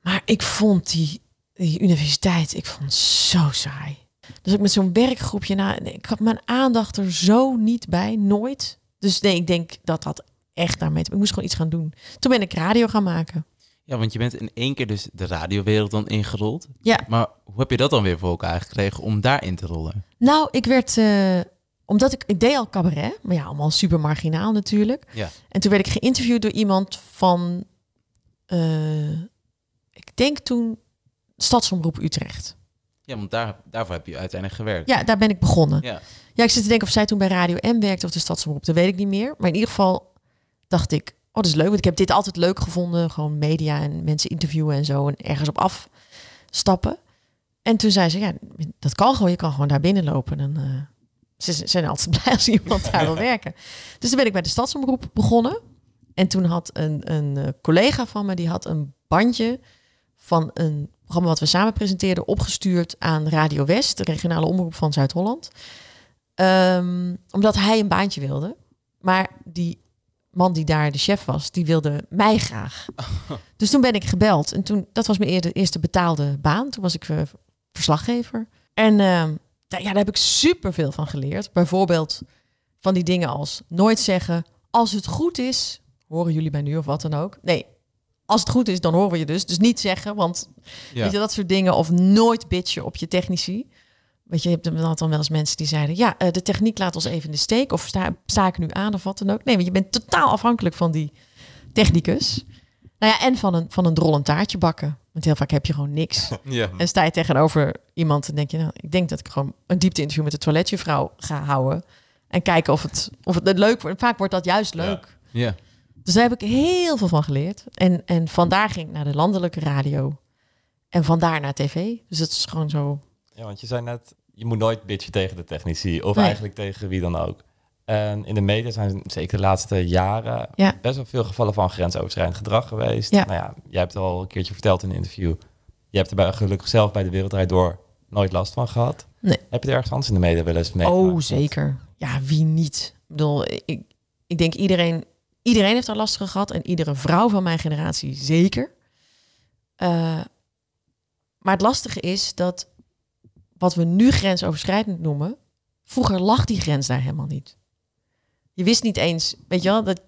Maar ik vond die, die universiteit, ik vond zo saai. Dus ik met zo'n werkgroepje, nou, ik had mijn aandacht er zo niet bij, nooit. Dus nee, ik denk dat dat echt daarmee te Ik moest gewoon iets gaan doen. Toen ben ik radio gaan maken. Ja, want je bent in één keer dus de radiowereld dan ingerold. Ja. Maar hoe heb je dat dan weer voor elkaar gekregen om daarin te rollen? Nou, ik werd, eh, omdat ik, ik deed al cabaret, maar ja, allemaal super marginaal natuurlijk. Ja. En toen werd ik geïnterviewd door iemand van, eh, ik denk toen Stadsomroep Utrecht. Ja, want daar, daarvoor heb je uiteindelijk gewerkt. Ja, daar ben ik begonnen. Ja. Ja, ik zit te denken of zij toen bij Radio M werkte of de Stadsomroep. Dat weet ik niet meer. Maar in ieder geval dacht ik, dat is leuk. Want ik heb dit altijd leuk gevonden. Gewoon media en mensen interviewen en zo. En ergens op afstappen. En toen zei ze, ja, dat kan gewoon. Je kan gewoon daar binnenlopen. En eh, ze zijn altijd blij als iemand daar wil werken. Dus toen ben ik bij de Stadsomroep begonnen. En toen had een, een eh, collega van me, die had een bandje van een programma wat we samen presenteerden, opgestuurd aan Radio West, de regionale omroep van Zuid-Holland. Ehm, omdat hij een baantje wilde. Maar die man die daar de chef was, die wilde mij graag. Dus toen ben ik gebeld. En toen, dat was mijn eerste betaalde baan. Toen was ik eh, verslaggever. En ehm, daar, ja, daar heb ik super veel van geleerd. Bijvoorbeeld van die dingen als nooit zeggen, als het goed is, horen jullie mij nu of wat dan ook. Nee, als het goed is, dan horen we je dus. Dus niet zeggen, want Ja. Weet je, dat soort dingen. Of nooit bitchen op je technici. Weet je, je hebt dan dan wel eens mensen die zeiden... ja, eh, de techniek laat ons even in de steek. Of sta, sta ik nu aan of wat dan ook. Nee, want je bent totaal afhankelijk van die technicus. Nou ja, en van een, van een drollend taartje bakken. Want heel vaak heb je gewoon niks. Ja. En sta je tegenover iemand en denk je... nou, ik denk dat ik gewoon een diepte-interview met de toiletjuffrouw ga houden. En kijken of het, of het leuk wordt. Vaak wordt dat juist Ja. leuk. Ja. Dus daar heb ik heel veel van geleerd. En, en vandaar ging ik naar de landelijke radio. En vandaar naar tv. Dus het is gewoon zo... Ja, want je zei net, je moet nooit bitchen tegen de technici. Of Nee. eigenlijk tegen wie dan ook. En in de media zijn zeker de laatste jaren Ja. best wel veel gevallen van grensoverschrijdend gedrag geweest. Ja. Nou ja, jij hebt het al een keertje verteld in een interview. Je hebt er bij, gelukkig zelf bij de Wereldrijd Door nooit last van gehad. Nee. Heb je er ergens anders in de media wel eens mee? Oh, zeker. Ja, wie niet? Ik bedoel, ik, ik denk iedereen, iedereen heeft daar last van gehad. En iedere vrouw van mijn generatie zeker. Eh, maar het lastige is dat wat we nu grensoverschrijdend noemen, vroeger lag die grens daar helemaal niet. Je wist niet eens, weet je wel, dat,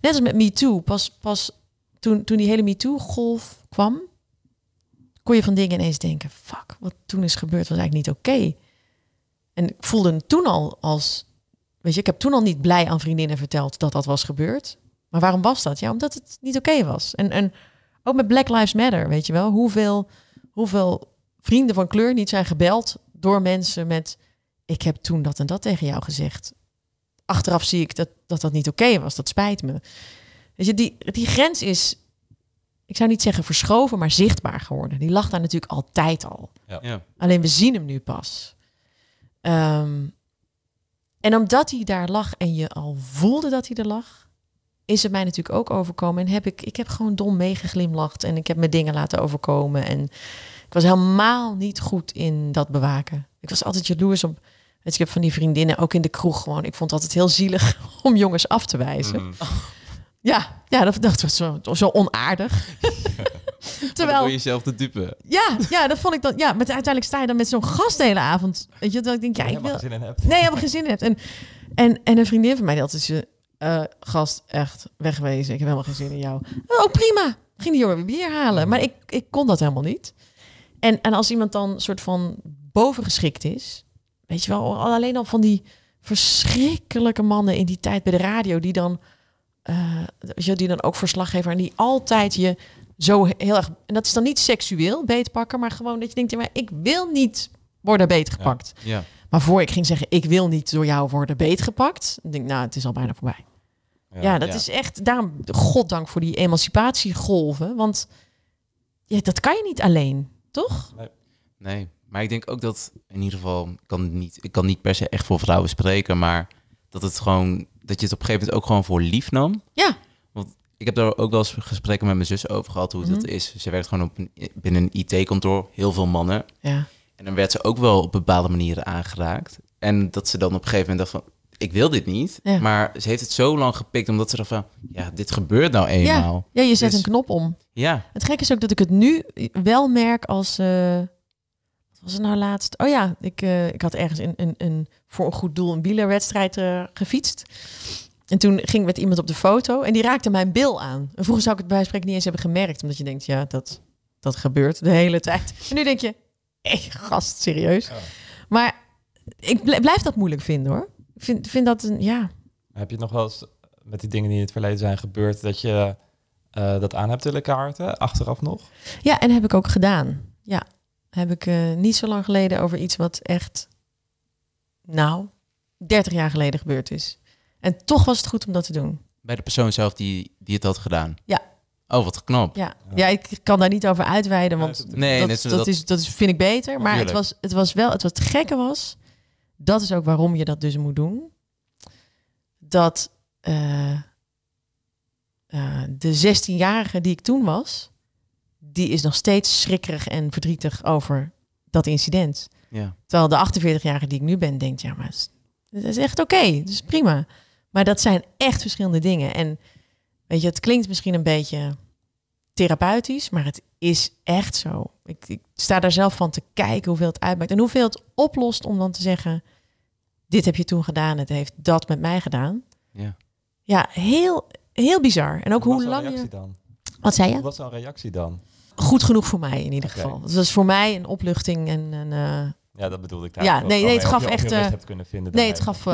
net als met Me Too, pas, pas toen, toen die hele MeToo-golf kwam, kon je van dingen ineens denken, fuck, wat toen is gebeurd was eigenlijk niet oké. En ik voelde toen al als, weet je, ik heb toen al niet blij aan vriendinnen verteld dat dat was gebeurd. Maar waarom was dat? Ja, omdat het niet oké was. En, en ook met Black Lives Matter, weet je wel, hoeveel, hoeveel vrienden van kleur niet zijn gebeld door mensen met, ik heb toen dat en dat tegen jou gezegd. Achteraf zie ik dat dat, dat niet oké was, dat spijt me. Weet je, die, die grens is, ik zou niet zeggen verschoven, maar zichtbaar geworden. Die lag daar natuurlijk altijd al. Ja. Alleen we zien hem nu pas. Ehm, en omdat hij daar lag en je al voelde dat hij er lag, is het mij natuurlijk ook overkomen. En heb ik, ik heb gewoon dom meegeglimlacht en ik heb me dingen laten overkomen. En was helemaal niet goed in dat bewaken. Ik was altijd jaloers op. weet je, Ik heb van die vriendinnen ook in de kroeg gewoon. Ik vond het altijd heel zielig om jongens af te wijzen. Mm. Ja, ja, dat, dat was zo, zo onaardig. Terwijl, Door jezelf te dupe. ja, ja, dat vond ik dan. Ja, maar uiteindelijk sta je dan met zo'n gast de hele avond. Weet je, dat ik denk, ja, ik helemaal wil. geen zin in hebt. Nee, helemaal geen zin in hebt. En, en, en een vriendin van mij die altijd eh, gast, echt wegwezen. Ik heb helemaal geen zin in jou. Oh, prima. Ging die jongen weer bier halen. Maar ik, ik kon dat helemaal niet. En, en als iemand dan soort van bovengeschikt is, weet je wel, al- alleen al van die verschrikkelijke mannen in die tijd bij de radio, die dan, je, die dan ook verslaggever en die altijd je zo heel erg, en dat is dan niet seksueel beetpakken, maar gewoon dat je denkt, ja, maar ik wil niet worden beetgepakt. Ja. Maar voor ik ging zeggen, ik wil niet door jou worden beetgepakt, denk ik, nou, het is al bijna voorbij. Ja, dat Ja. is echt, daarom, goddank voor die emancipatiegolven, want ja, dat kan je niet alleen, toch? Nee, maar ik denk ook dat in ieder geval, ik kan niet, ik kan niet per se echt voor vrouwen spreken, maar dat het gewoon, dat je het op een gegeven moment ook gewoon voor lief nam. Ja. Want ik heb daar ook wel eens gesprekken met mijn zus over gehad, hoe dat Mhm. is. Ze werkt gewoon op een, binnen een IT-kantoor, heel veel mannen. Ja. En dan werd ze ook wel op bepaalde manieren aangeraakt. En dat ze dan op een gegeven moment dacht van, ik wil dit niet. Ja. Maar ze heeft het zo lang gepikt, omdat ze dacht van, ja, dit gebeurt nou eenmaal. Ja, je zet Dus- een knop om. Ja, Het gekke is ook dat ik het nu wel merk als. eh, wat was het nou laatst? Oh ja, ik, eh, ik had ergens een, een, een, voor een goed doel een wielerwedstrijd eh, gefietst. En toen ging ik met iemand op de foto en die raakte mijn bil aan. En vroeger zou ik het bij spreken niet eens hebben gemerkt, omdat je denkt, ja, dat, dat gebeurt de hele tijd. En nu denk je, hé, gast, serieus. Ja. Maar ik bl- blijf dat moeilijk vinden hoor. Ik vind, vind dat een, ja, Heb je nog wel eens met die dingen die in het verleden zijn gebeurd, dat je eh, dat aan hebt willen kaarten, achteraf nog? Ja, en heb ik ook gedaan. Ja, heb ik eh, niet zo lang geleden over iets wat echt, nou, 30 jaar geleden gebeurd is. En toch was het goed om dat te doen. bij de persoon zelf die, die het had gedaan. Ja. Oh, wat knap. Ja, ja ik kan daar niet over uitweiden, want Nee, dat, is, dat is, vind ik beter. Maar het was, het was wel, het wat gekke was, dat is ook waarom je dat dus moet doen. Dat eh, eh, de 16-jarige die ik toen was, die is nog steeds schrikkerig en verdrietig over dat incident. Ja. Terwijl de 48-jarige die ik nu ben, denkt, ja, maar het is- echt oké, het is prima. Maar dat zijn echt verschillende dingen. En weet je, het klinkt misschien een beetje therapeutisch, maar het is echt zo. Ik, ik sta daar zelf van te kijken hoeveel het uitmaakt en hoeveel het oplost om dan te zeggen, dit heb je toen gedaan, het heeft dat met mij gedaan. Ja. Ja, heel, heel bizar. En ook Hoe lang reactie je... dan? Wat zei je? Hoe was zo'n reactie dan? Goed genoeg voor mij in ieder geval. Het was voor mij een opluchting en een... eh, Ja, dat bedoelde ik. Ja, nee, nee, het gaf echt, eh, nee, het gaf.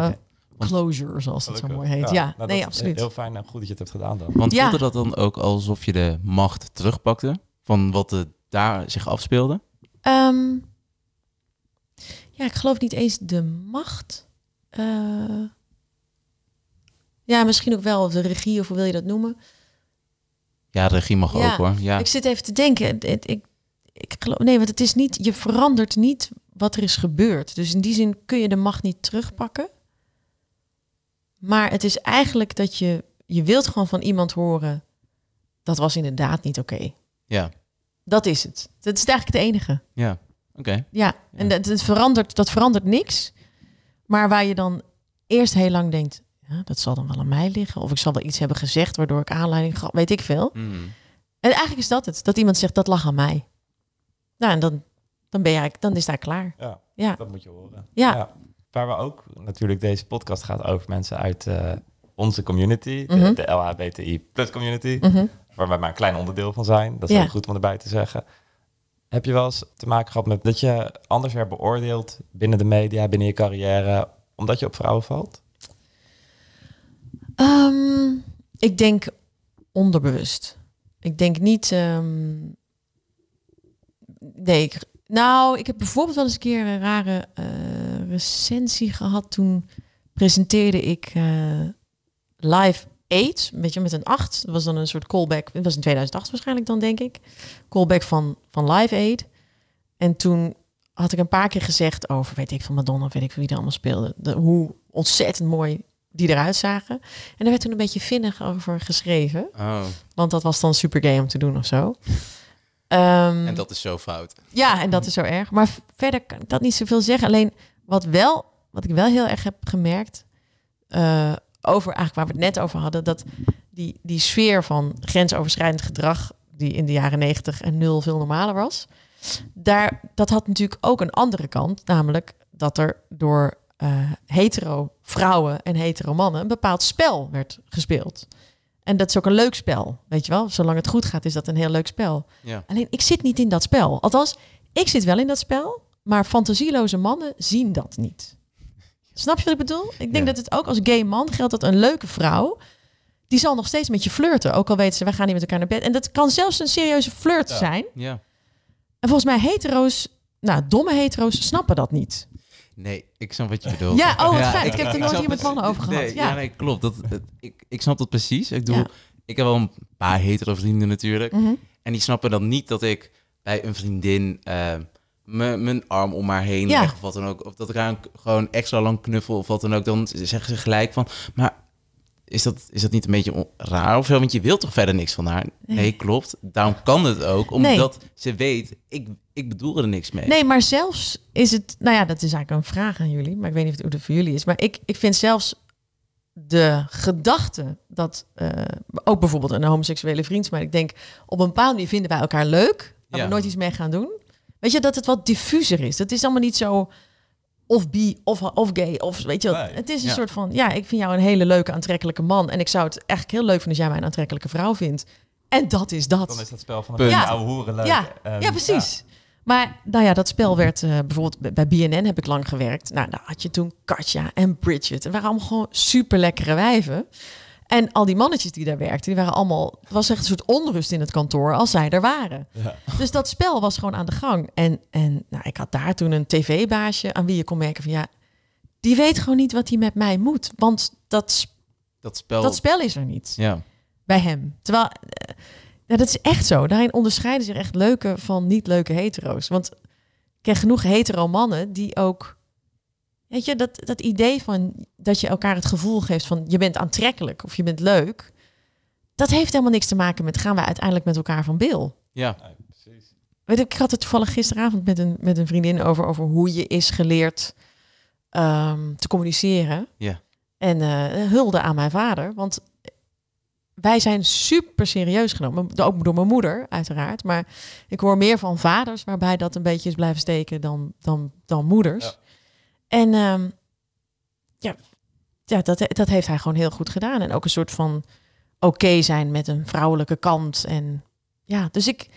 Closure, zoals het zo mooi heet. Ja, nou, nee, absoluut. Heel fijn en goed dat je het hebt gedaan dan. Want Ja. voelde dat dan ook alsof je de macht terugpakte van wat er daar zich afspeelde? Ehm, ja, ik geloof niet eens de macht. Eh, ja, misschien ook wel de regie, of hoe wil je dat noemen? Ja, de regie mag Ja, ook hoor. Ja. Ik zit even te denken. Het- ik, ik geloof, nee, want het is niet, je verandert niet wat er is gebeurd. Dus in die zin kun je de macht niet terugpakken. Maar het is eigenlijk dat je, je wilt gewoon van iemand horen, dat was inderdaad niet oké. Ja, Dat is het. Dat is eigenlijk het enige. ja. Oké. Ja, en dat, het verandert, dat verandert niks. Maar waar je dan eerst heel lang denkt, ja, dat zal dan wel aan mij liggen. Of ik zal wel iets hebben gezegd waardoor ik aanleiding gehad, weet ik veel. Mhm. En eigenlijk is dat het. Dat iemand zegt, dat lag aan mij. Nou, en dan, dan, ben je eigenlijk, dan is eigenlijk klaar. Ja, Ja, dat moet je horen. ja. Waar we ook natuurlijk deze podcast gaat over mensen uit eh, onze community, de, Mhm. de LHBTI plus community. Mhm. waar wij maar een klein onderdeel van zijn. Dat is Ja. ook goed om erbij te zeggen. Heb je wel eens te maken gehad met dat je anders werd beoordeeld binnen de media, binnen je carrière, omdat je op vrouwen valt? Ehm, ik denk onderbewust. Ik denk niet. ehm, nee, ik, nou, ik heb bijvoorbeeld wel eens een keer een rare eh, recensie gehad. Toen presenteerde ik eh, live 8, weet je, met een 8. Dat was dan een soort callback. Dat was in 2008 waarschijnlijk dan, denk ik. Callback van, van Live Aid. En toen had ik een paar keer gezegd over, weet ik van Madonna, weet ik wie er allemaal speelde. De, hoe ontzettend mooi die eruit zagen. En daar werd toen een beetje vinnig over geschreven. Oh, Want dat was dan super gay om te doen of zo. Ehm, en dat is zo fout. ja, en dat is zo erg. Maar verder kan ik dat niet zoveel zeggen. Alleen wat, wel, wat ik wel heel erg heb gemerkt... eh, over eigenlijk waar we het net over hadden... dat die, die sfeer van grensoverschrijdend gedrag... die in de jaren negentig en nul veel normaler was... Daar, dat had natuurlijk ook een andere kant. Namelijk dat er door eh, hetero vrouwen en hetero mannen... een bepaald spel werd gespeeld. En dat is ook een leuk spel, weet je wel. Zolang het goed gaat, is dat een heel leuk spel. Ja. Alleen ik zit niet in dat spel. Althans, ik zit wel in dat spel, maar fantasieloze mannen zien dat niet. Snap je wat ik bedoel? Ik denk Ja. dat het ook als gay man geldt dat een leuke vrouw, die zal nog steeds met je flirten. Ook al weten ze, we gaan niet met elkaar naar bed. En dat kan zelfs een serieuze flirt Ja. zijn. Ja. En volgens mij hetero's, nou, domme hetero's snappen dat niet. Nee, ik snap wat je bedoelt. Ja, oh, wat fijn. Ik heb het er nooit snap hier met mannen over gehad. Nee, Ja. ja. nee, klopt. Dat, dat- ik, ik snap dat precies. Ik Ja. ik heb wel een paar hetero vrienden natuurlijk. Mhm. En die snappen dan niet dat ik bij een vriendin eh, mijn arm om haar heen Ja. leg of wat dan ook. Of dat ik haar gewoon extra lang knuffel of wat dan ook. Dan zeggen ze gelijk van, maar is dat, is dat niet een beetje raar of zo? Want je wilt toch verder niks van haar? Nee, klopt. Daarom kan het ook, omdat ze weet, ik, ik bedoel er niks mee. Nee, maar zelfs is het, nou ja, dat is eigenlijk een vraag aan jullie, maar ik weet niet of het voor jullie is. Maar ik, ik vind zelfs de gedachte dat, eh, ook bijvoorbeeld een homoseksuele vriend, maar ik denk op een bepaalde manier vinden wij elkaar leuk, waar Ja. we nooit iets mee gaan doen. Weet je, dat het wat diffuser is. Dat is allemaal niet zo of bi of, of gay of weet je. Nee. Het is een Ja. soort van, ja, ik vind jou een hele leuke, aantrekkelijke man en ik zou het eigenlijk heel leuk vinden als jij mij een aantrekkelijke vrouw vindt. En dat is dat. Dan is dat spel van Ja. oude hoeren leuk. Ja, En, ja, precies. Maar nou ja, dat spel werd eh, bijvoorbeeld bij- BNN heb ik lang gewerkt. Nou, daar had je toen Katja en Bridget. Het waren allemaal gewoon super lekkere wijven. En al die mannetjes die daar werkten, die waren allemaal. Het was echt een soort onrust in het kantoor als zij er waren. Ja. Dus dat spel was gewoon aan de gang. En, en nou, ik had daar toen een tv-baasje aan wie je kon merken van ja, die weet gewoon niet wat hij met mij moet. Want dat, Dat spel... dat spel is er niet Ja. bij hem. Terwijl, eh, ja, dat is echt zo. Daarin onderscheiden zich echt leuke van niet leuke hetero's. Want ik ken genoeg hetero mannen die ook... Weet je, dat, dat idee van dat je elkaar het gevoel geeft van je bent aantrekkelijk of je bent leuk. Dat heeft helemaal niks te maken met gaan wij uiteindelijk met elkaar van bil. Ja. Precies. Weet ik, ik had het toevallig gisteravond met een, met een vriendin over, over hoe je is geleerd ehm, te communiceren. Ja. En eh, hulde aan mijn vader. Want wij zijn super serieus genomen. Ook door mijn moeder, uiteraard. Maar ik hoor meer van vaders waarbij dat een beetje is blijven steken dan, dan, dan moeders. Ja. En ehm, ja, ja dat, dat heeft hij gewoon heel goed gedaan. En ook een soort van oké zijn met een vrouwelijke kant. En ja, dus ik,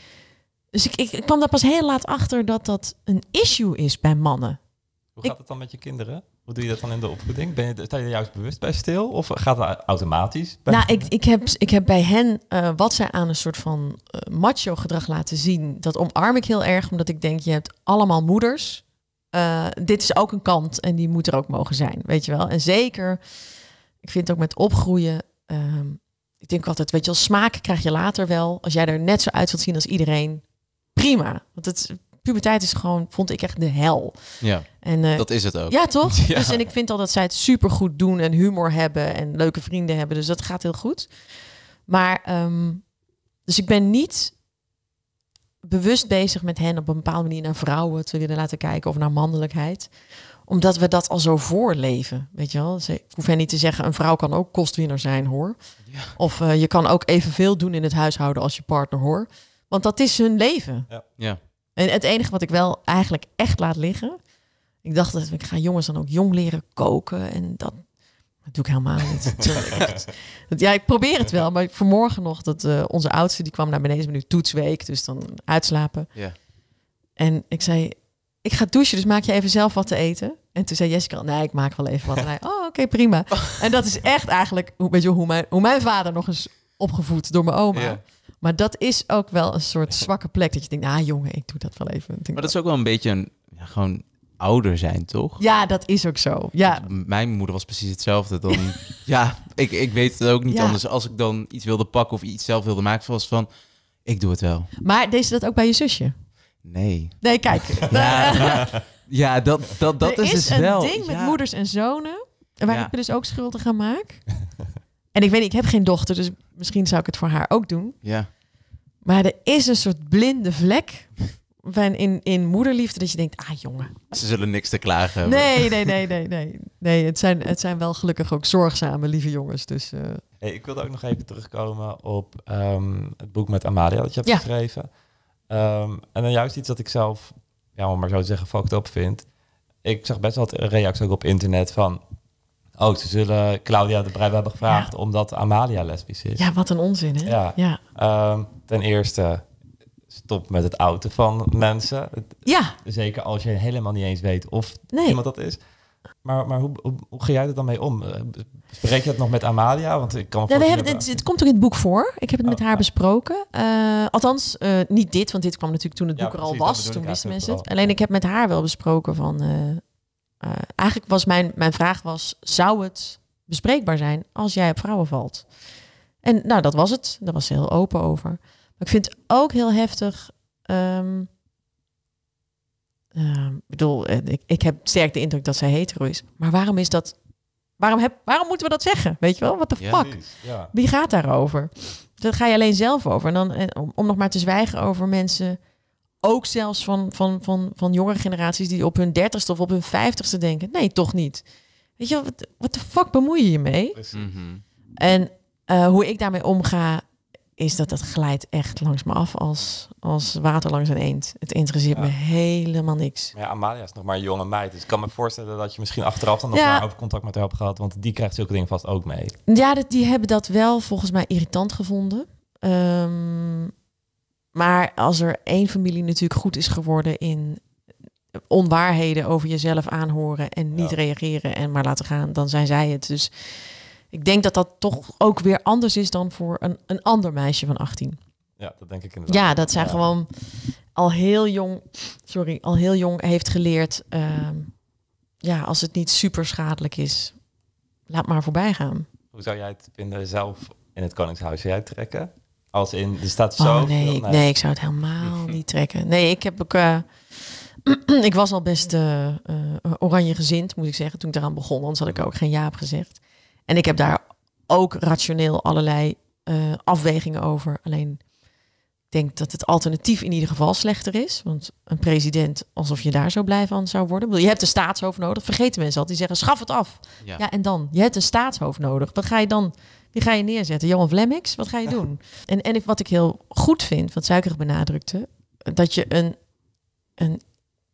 dus ik, ik, ik kwam daar pas heel laat achter dat dat een issue is bij mannen. Hoe Ik- gaat het dan met je kinderen? Hoe doe je dat dan in de opvoeding? Ben je, sta je er juist bewust bij stil? Of gaat het automatisch? Nou, ik, ik, heb, ik heb bij hen eh, wat zij aan een soort van eh, macho gedrag laten zien. Dat omarm ik heel erg, omdat ik denk, je hebt allemaal moeders. Eh, dit is ook een kant en die moet er ook mogen zijn, weet je wel. En zeker, ik vind ook met opgroeien, ehm, ik denk altijd, weet je wel, smaak krijg je later wel. Als jij er net zo uit wilt zien als iedereen, prima. Want het, puberteit is gewoon, vond ik echt de hel. ja, En eh, dat is het ook. ja, toch? Ja. Dus, en ik vind al dat zij het supergoed doen en humor hebben en leuke vrienden hebben. Dus dat gaat heel goed. Maar, ehm, dus ik ben niet bewust bezig met hen op een bepaalde manier naar vrouwen te willen laten kijken of naar mannelijkheid. Omdat we dat al zo voorleven, weet je wel. Ze- Ik hoef hen niet te zeggen, een vrouw kan ook kostwinner zijn, hoor. Ja. Of eh, je kan ook evenveel doen in het huishouden als je partner, hoor. Want dat is hun leven. Ja. En het enige wat ik wel eigenlijk echt laat liggen. Ik dacht dat ik ga jongens dan ook jong leren koken. En dat. Dat doe ik helemaal niet. Ja, ik probeer het wel. Maar vanmorgen nog, dat eh, onze oudste, die kwam naar beneden. nu toetsweek, dus dan uitslapen. Ja. En ik zei, ik ga douchen, dus maak je even zelf wat te eten. En toen zei Jessica, nee, ik maak wel even wat. En hij, oh, oké, prima. En dat is echt eigenlijk, hoe, weet je, hoe, mijn, hoe mijn vader nog eens opgevoed door mijn oma. Ja. Maar dat is ook wel een soort zwakke plek. Dat je denkt, ah jongen, ik doe dat wel even. Maar dat is ook wel een beetje een, ja, gewoon ouder zijn, toch? Ja, dat is ook zo. Ja, Want Mijn moeder was precies hetzelfde. Dan, ja, ik, ik weet het ook niet Ja. anders. Als ik dan iets wilde pakken of iets zelf wilde maken, was van, ik doe het wel. maar deed ze dat ook bij je zusje? Nee. Nee, kijk. Ja, dat, dat, dat er is, dus een wel. ding met ja. moeders en zonen, waar ik me dus ook schuldig aan maak. en ik weet niet, ik heb geen dochter, dus misschien zou ik het voor haar ook doen. Ja. Maar er is een soort blinde vlek van in, in moederliefde dat je denkt, ah jongen. Ze zullen niks te klagen hebben. Nee, nee, nee, nee, nee. Nee, het zijn, het zijn wel gelukkig ook zorgzame, lieve jongens. Dus eh, Hey, ik wilde ook nog even terugkomen op ehm, het boek met Amalia dat je hebt Ja. geschreven. Ehm, en dan juist iets dat ik zelf, ja, om maar zo te zeggen, fucked up vind. Ik zag best wel wat reacties ook op internet van... Oh, ze zullen Claudia de Brij hebben gevraagd omdat Amalia lesbisch is. ja, wat een onzin, hè? Ja. Ja. Ehm, ten eerste, stop met het outen van mensen. Ja, Zeker als je helemaal niet eens weet of Nee. iemand dat is. Maar, maar hoe, hoe, hoe ga jij er dan mee om? Eh, Bespreek je het nog met Amalia? Want ik kan we hebben, dat- het, het komt ook in het boek voor. Ik heb het met Oh, haar ja. besproken. Eh, althans, eh, niet dit, want dit kwam natuurlijk toen het Ja, boek er al dat was. Toen wisten mensen het. Alleen ik heb met haar wel besproken van... eigenlijk was mijn, mijn vraag was, zou het bespreekbaar zijn als jij op vrouwen valt? En nou, dat was het. Daar was ze heel open over. Maar ik vind het ook heel heftig... ehm, ehm, ik bedoel, eh, ik, ik heb sterk de indruk dat zij hetero is. Maar waarom is dat... Waarom, heb, waarom moeten we dat zeggen? Weet je wel? What the Ja. fuck? Ja. Wie gaat daarover? Daar ga je alleen zelf over. En dan en om, om nog maar te zwijgen over mensen, ook zelfs van, van, van, van jongere generaties die op hun dertigste of op hun vijftigste denken. Nee, toch niet. Weet je, wel, wat, wat de fuck bemoei je je mee? Mhm. En eh, hoe ik daarmee omga, is dat het glijdt echt langs me af als, als water langs een eend. Het interesseert Ja. me helemaal niks. Maar ja, Amalia is nog maar een jonge meid. Dus ik kan me voorstellen dat je misschien achteraf dan nog Ja. maar over contact met haar hebt gehad. Want die krijgt zulke dingen vast ook mee. Ja, dat, die hebben dat wel volgens mij irritant gevonden. Ehm, maar als er één familie natuurlijk goed is geworden in onwaarheden over jezelf aanhoren en niet Ja. reageren en maar laten gaan, dan zijn zij het. Dus ik denk dat dat toch ook weer anders is dan voor een, een ander meisje van 18. Ja, dat denk ik inderdaad. Ja, dat zijn Ja. gewoon al heel jong, sorry, al heel jong heeft geleerd. ehm, ja, als het niet super schadelijk is, laat maar voorbij gaan. Hoe zou jij het vinden zelf in het Koningshuis? Zou jij trekken? Als in, er staat zo... Oh nee, veel- nee, ik zou het helemaal niet trekken. Nee, ik heb ook. eh, ik was al best eh, eh, oranje gezind, moet ik zeggen, toen ik eraan begon. Anders had ik ook geen ja op gezegd. En ik heb daar ook rationeel allerlei eh, afwegingen over. Alleen ik denk dat het alternatief in ieder geval slechter is. Want een president, alsof je daar zo blij van zou worden. Bedoel, Je hebt een staatshoofd nodig. Vergeten mensen altijd. Die zeggen, schaf het af. Ja. Ja, en dan? Je hebt een staatshoofd nodig. Wat ga je dan? Wie ga je neerzetten? Johan Vlemmix? Wat ga je doen? En, en ik- wat ik heel goed vind, wat Suikerig benadrukte, dat je een, een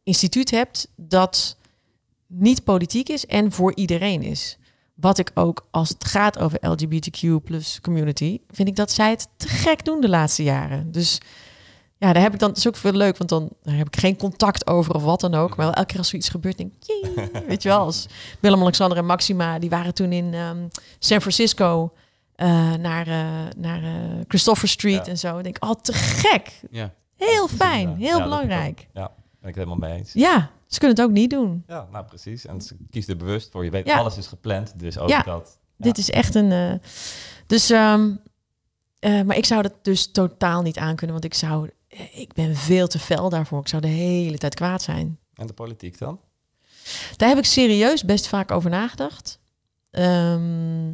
instituut hebt dat niet politiek is en voor iedereen is. Wat ik ook, als het gaat over LGBTQ plus community, vind ik dat zij het te gek doen de laatste jaren. Dus ja, daar heb ik dan, dat is ook veel leuk, want dan daar heb ik geen contact over of wat dan ook. Maar wel elke keer als zoiets gebeurt, denk ik, jee, weet je wel, als Willem-Alexander en Maxima, die waren toen in ehm, San Francisco eh, naar, eh, naar eh, Christopher Street Ja. en zo. Ik denk, oh, te gek. Ja. Heel fijn, heel belangrijk. Ja, ben ik het helemaal mee eens. Ja, ze kunnen het ook niet doen. Ja, nou precies. En ze kiest er bewust voor. Je weet, Ja. alles is gepland. Dus ook Ja. dat... Ja. Dit is echt een. eh, dus, ehm, eh, maar ik zou dat dus totaal niet aankunnen, want ik zou. eh, Ik ben veel te fel daarvoor. Ik zou de hele tijd kwaad zijn. En de politiek dan? Daar heb ik serieus best vaak over nagedacht. Ehm,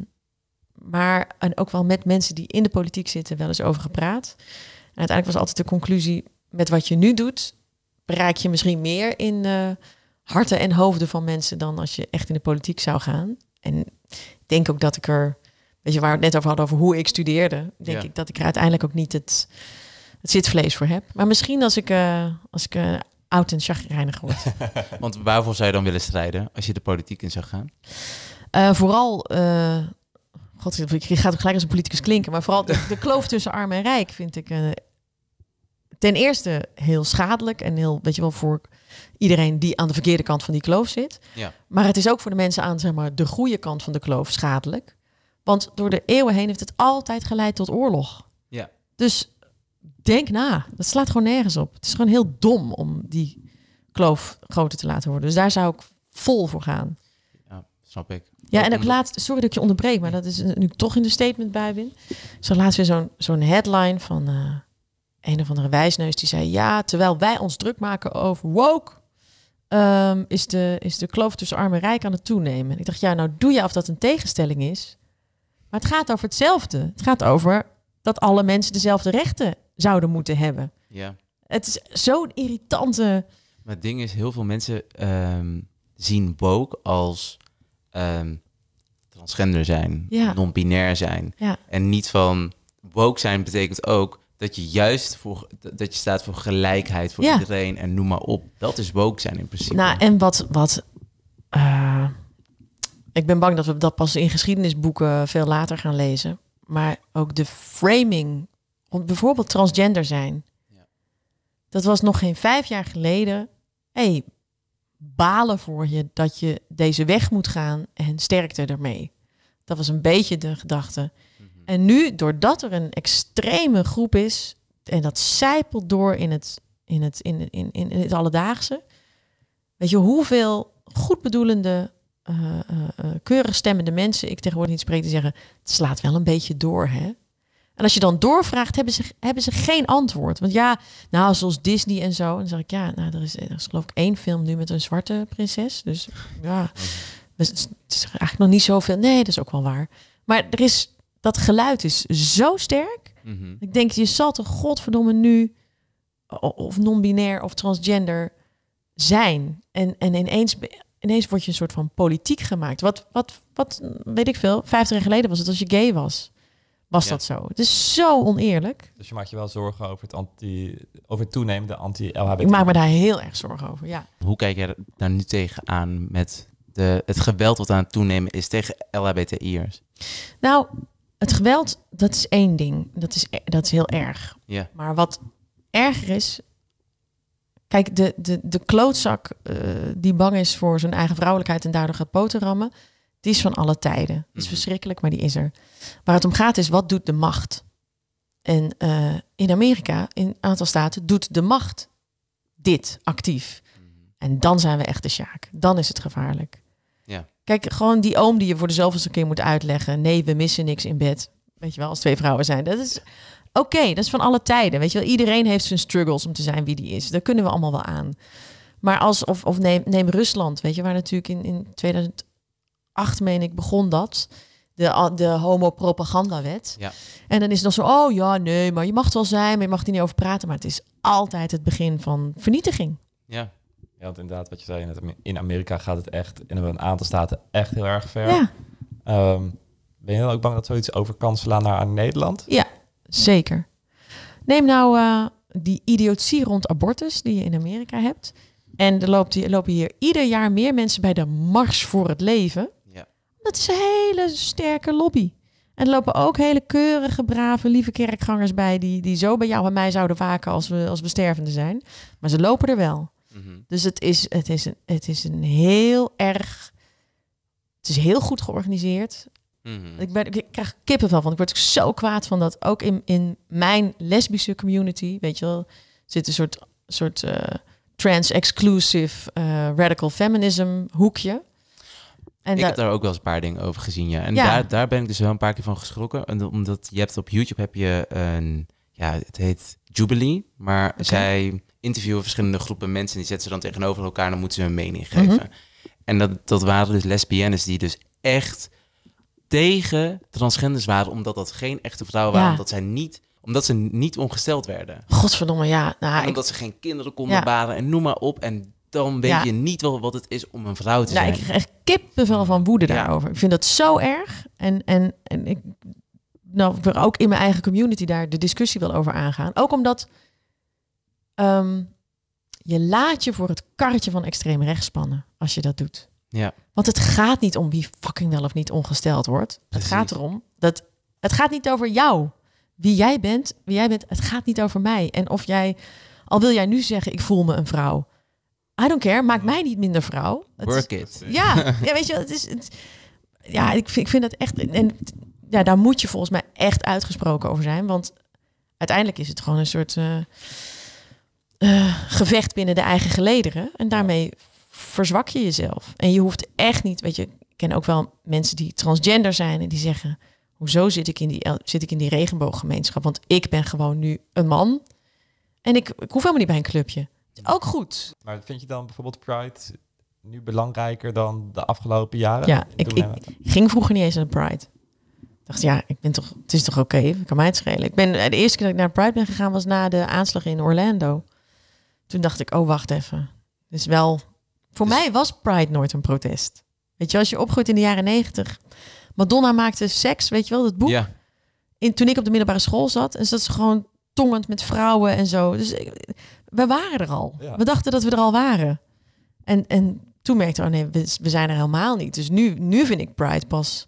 maar en ook wel met mensen die in de politiek zitten wel eens over gepraat. En uiteindelijk was altijd de conclusie: met wat je nu doet, bereik je misschien meer in eh, harten en hoofden van mensen dan als je echt in de politiek zou gaan. En ik denk ook dat ik er, weet je, waar we het net over hadden, over hoe ik studeerde, denk Ja. ik dat ik er uiteindelijk ook niet het, het zitvlees voor heb. Maar misschien als ik, eh, als ik eh, oud en chagrijnig word. Want waarvoor zou je dan willen strijden als je de politiek in zou gaan? Vooral, god, ik ga ook gelijk als een politicus klinken, maar vooral de, de kloof tussen arm en rijk vind ik eh, ten eerste heel schadelijk en heel, weet je wel, voor iedereen die aan de verkeerde kant van die kloof zit. Ja. Maar het is ook voor de mensen aan, zeg maar, de goede kant van de kloof schadelijk. Want door de eeuwen heen heeft het altijd geleid tot oorlog. Ja. Dus denk na. Dat slaat gewoon nergens op. Het is gewoon heel dom om die kloof groter te laten worden. Dus daar zou ik vol voor gaan. Ja, snap ik. Ja, en ook laatst, sorry dat ik je onderbreek, maar dat is nu toch in de statement bij ben. Zo laatst weer zo'n zo'n headline van eh, een of andere wijsneus die zei: Ja, terwijl wij ons druk maken over woke, ehm, is, de, is de kloof tussen arm en rijk aan het toenemen. En ik dacht, ja, nou doe je of dat een tegenstelling is. Maar het gaat over hetzelfde. Het gaat over dat alle mensen dezelfde rechten zouden moeten hebben. Ja. Het is zo'n irritante. Maar het ding is, heel veel mensen ehm, zien woke als ehm, transgender zijn, Ja. non-binair zijn. Ja. En niet van woke zijn betekent ook dat je juist voor dat je staat voor gelijkheid voor Ja. iedereen en noem maar op. Dat is woke zijn in principe. Nou, en wat. wat eh, ik ben bang dat we dat pas in geschiedenisboeken veel later gaan lezen. Maar ook de framing. Bijvoorbeeld transgender zijn. Ja. Dat was nog geen vijf jaar geleden. hey, balen voor je dat je deze weg moet gaan en sterkte ermee. Dat was een beetje de gedachte. En nu, doordat er een extreme groep is, en dat zijpelt door in het, in het, in, in, in, het alledaagse. Weet je hoeveel goedbedoelende, eh, keurig stemmende mensen ik tegenwoordig niet spreek, die zeggen: het slaat wel een beetje door, hè? En als je dan doorvraagt, hebben ze, hebben ze geen antwoord. Want ja, nou, zoals Disney en zo. En dan zeg ik, ja, nou, er is, er is geloof ik één film nu met een zwarte prinses. Dus ja, het is, het is eigenlijk nog niet zoveel. Nee, dat is ook wel waar. Maar er is, dat geluid is zo sterk. Mhm. Ik denk, je zal toch godverdomme nu of non-binair of transgender zijn. En, en ineens, ineens word je een soort van politiek gemaakt. Wat, wat, wat weet ik veel, 50 jaar geleden was het als je gay was. Was Ja. dat zo? Het is zo oneerlijk. Dus je maakt je wel zorgen over het, anti, over het toenemende anti-LHBT. Ik maak me daar heel erg zorgen over, ja. Hoe kijk jij daar nu tegenaan met de, het geweld wat aan het toenemen is tegen LHBTI'ers? Nou, het geweld, dat is één ding. Dat is, e- dat is heel erg. Ja. Maar wat erger is. Kijk, de, de, de klootzak eh, die bang is voor zijn eigen vrouwelijkheid en daardoor gaat poten rammen. Die is van alle tijden. Die is Mhm. verschrikkelijk, maar die is er. Waar het om gaat is, wat doet de macht? En eh, in Amerika, in een aantal staten, doet de macht dit actief. En dan zijn we echt de sjaak. Dan is het gevaarlijk. Kijk, gewoon die oom die je voor de zoveelste keer moet uitleggen. Nee, we missen niks in bed. Weet je wel, als twee vrouwen zijn. Dat is oké, dat is van alle tijden. Weet je wel, iedereen heeft zijn struggles om te zijn wie die is. Daar kunnen we allemaal wel aan. Maar als, of, of neem, neem Rusland, weet je, waar natuurlijk in, in 2008, meen ik, begon dat. De, de homo-propagandawet. Ja. En dan is het nog zo, oh ja, nee, maar je mag het wel zijn, maar je mag er niet over praten. Maar het is altijd het begin van vernietiging. Ja. Ja, want inderdaad, wat je zei, in Amerika gaat het echt in een aantal staten echt heel erg ver. Ja, Ehm, ben je dan ook bang dat zoiets over kan slaan naar aan Nederland? ja zeker. Neem nou eh, die idiotie rond abortus die je in Amerika hebt. En er loopt, lopen hier ieder jaar meer mensen bij de Mars voor het Leven. Ja. Dat is een hele sterke lobby. En er lopen ook hele keurige, brave, lieve kerkgangers bij... die, die zo bij jou en mij zouden waken als we, als we stervende zijn. Maar ze lopen er wel. Mhm. Dus het is, het is, een, het is een heel erg... Het is heel goed georganiseerd. Mhm. Ik, ben, ik krijg kippenvel van. Ik word zo kwaad van dat. Ook in, in mijn lesbische community, weet je wel, zit een soort, soort eh, trans-exclusive eh, radical feminism hoekje. En ik heb daar ook wel eens een paar dingen over gezien, ja. En Ja. Daar, daar ben ik dus wel een paar keer van geschrokken. En dat- omdat je hebt op YouTube heb je een, ja, het heet Jubilee. Maar zij interviewen verschillende groepen mensen. En die zetten ze dan tegenover elkaar en dan moeten ze hun mening geven. Mhm. En dat, dat waren dus lesbiennes die dus echt tegen transgenders waren. Omdat dat geen echte vrouwen waren. Ja. Omdat, zij niet, omdat ze niet ongesteld werden. Godverdomme, ja. Nou, ik, omdat ze geen kinderen konden Ja. baren en noem maar op. En dan weet Ja. je niet wel wat het is om een vrouw te nou, zijn. ik krijg echt kippenvel van woede daarover. Ik vind dat zo erg. En, en, en ik, nou, ik wil ook in mijn eigen community daar de discussie wel over aangaan. Ook omdat ehm, je laat je voor het karretje van extreem rechts spannen als je dat doet. Ja. Want het gaat niet om wie fucking wel of niet ongesteld wordt. Het gaat erom dat het gaat niet over jou. Wie jij bent, wie jij bent, het gaat niet over mij. En of jij, al wil jij nu zeggen, ik voel me een vrouw. I don't care, maakt mij niet minder vrouw. Het is- Work it. ja, ja, weet je, wel, het is, het, ja, ik vind, ik vind dat echt, en ja, daar moet je volgens mij echt uitgesproken over zijn, want uiteindelijk is het gewoon een soort eh, eh, gevecht binnen de eigen gelederen en daarmee verzwak je jezelf. En je hoeft echt niet, weet je, ik ken ook wel mensen die transgender zijn en die zeggen, hoezo zit ik in die, zit ik in die regenbooggemeenschap? Want ik ben gewoon nu een man en ik, ik hoef helemaal niet bij een clubje. Ook goed. Maar vind je dan bijvoorbeeld Pride nu belangrijker dan de afgelopen jaren? Ja, ik, ging vroeger niet eens naar de Pride. Ik dacht, ja, ik ben toch, het is toch oké, kan mij het schelen. Ik ben, de eerste keer dat ik naar de Pride ben gegaan was na de aanslag in Orlando. Toen dacht ik, oh, wacht even. Dus wel, voor Dus- mij was Pride nooit een protest. Weet je, als je opgroeit in de jaren negentig. Madonna maakte seks, weet je wel, dat boek. Ja, In, toen ik op de middelbare school zat. En zat ze gewoon tongend met vrouwen en zo. Dus ik- we waren er al. Ja. We dachten dat we er al waren. En, en toen merkte ik, oh nee, we, we zijn er helemaal niet. Dus nu, nu vind ik Pride pas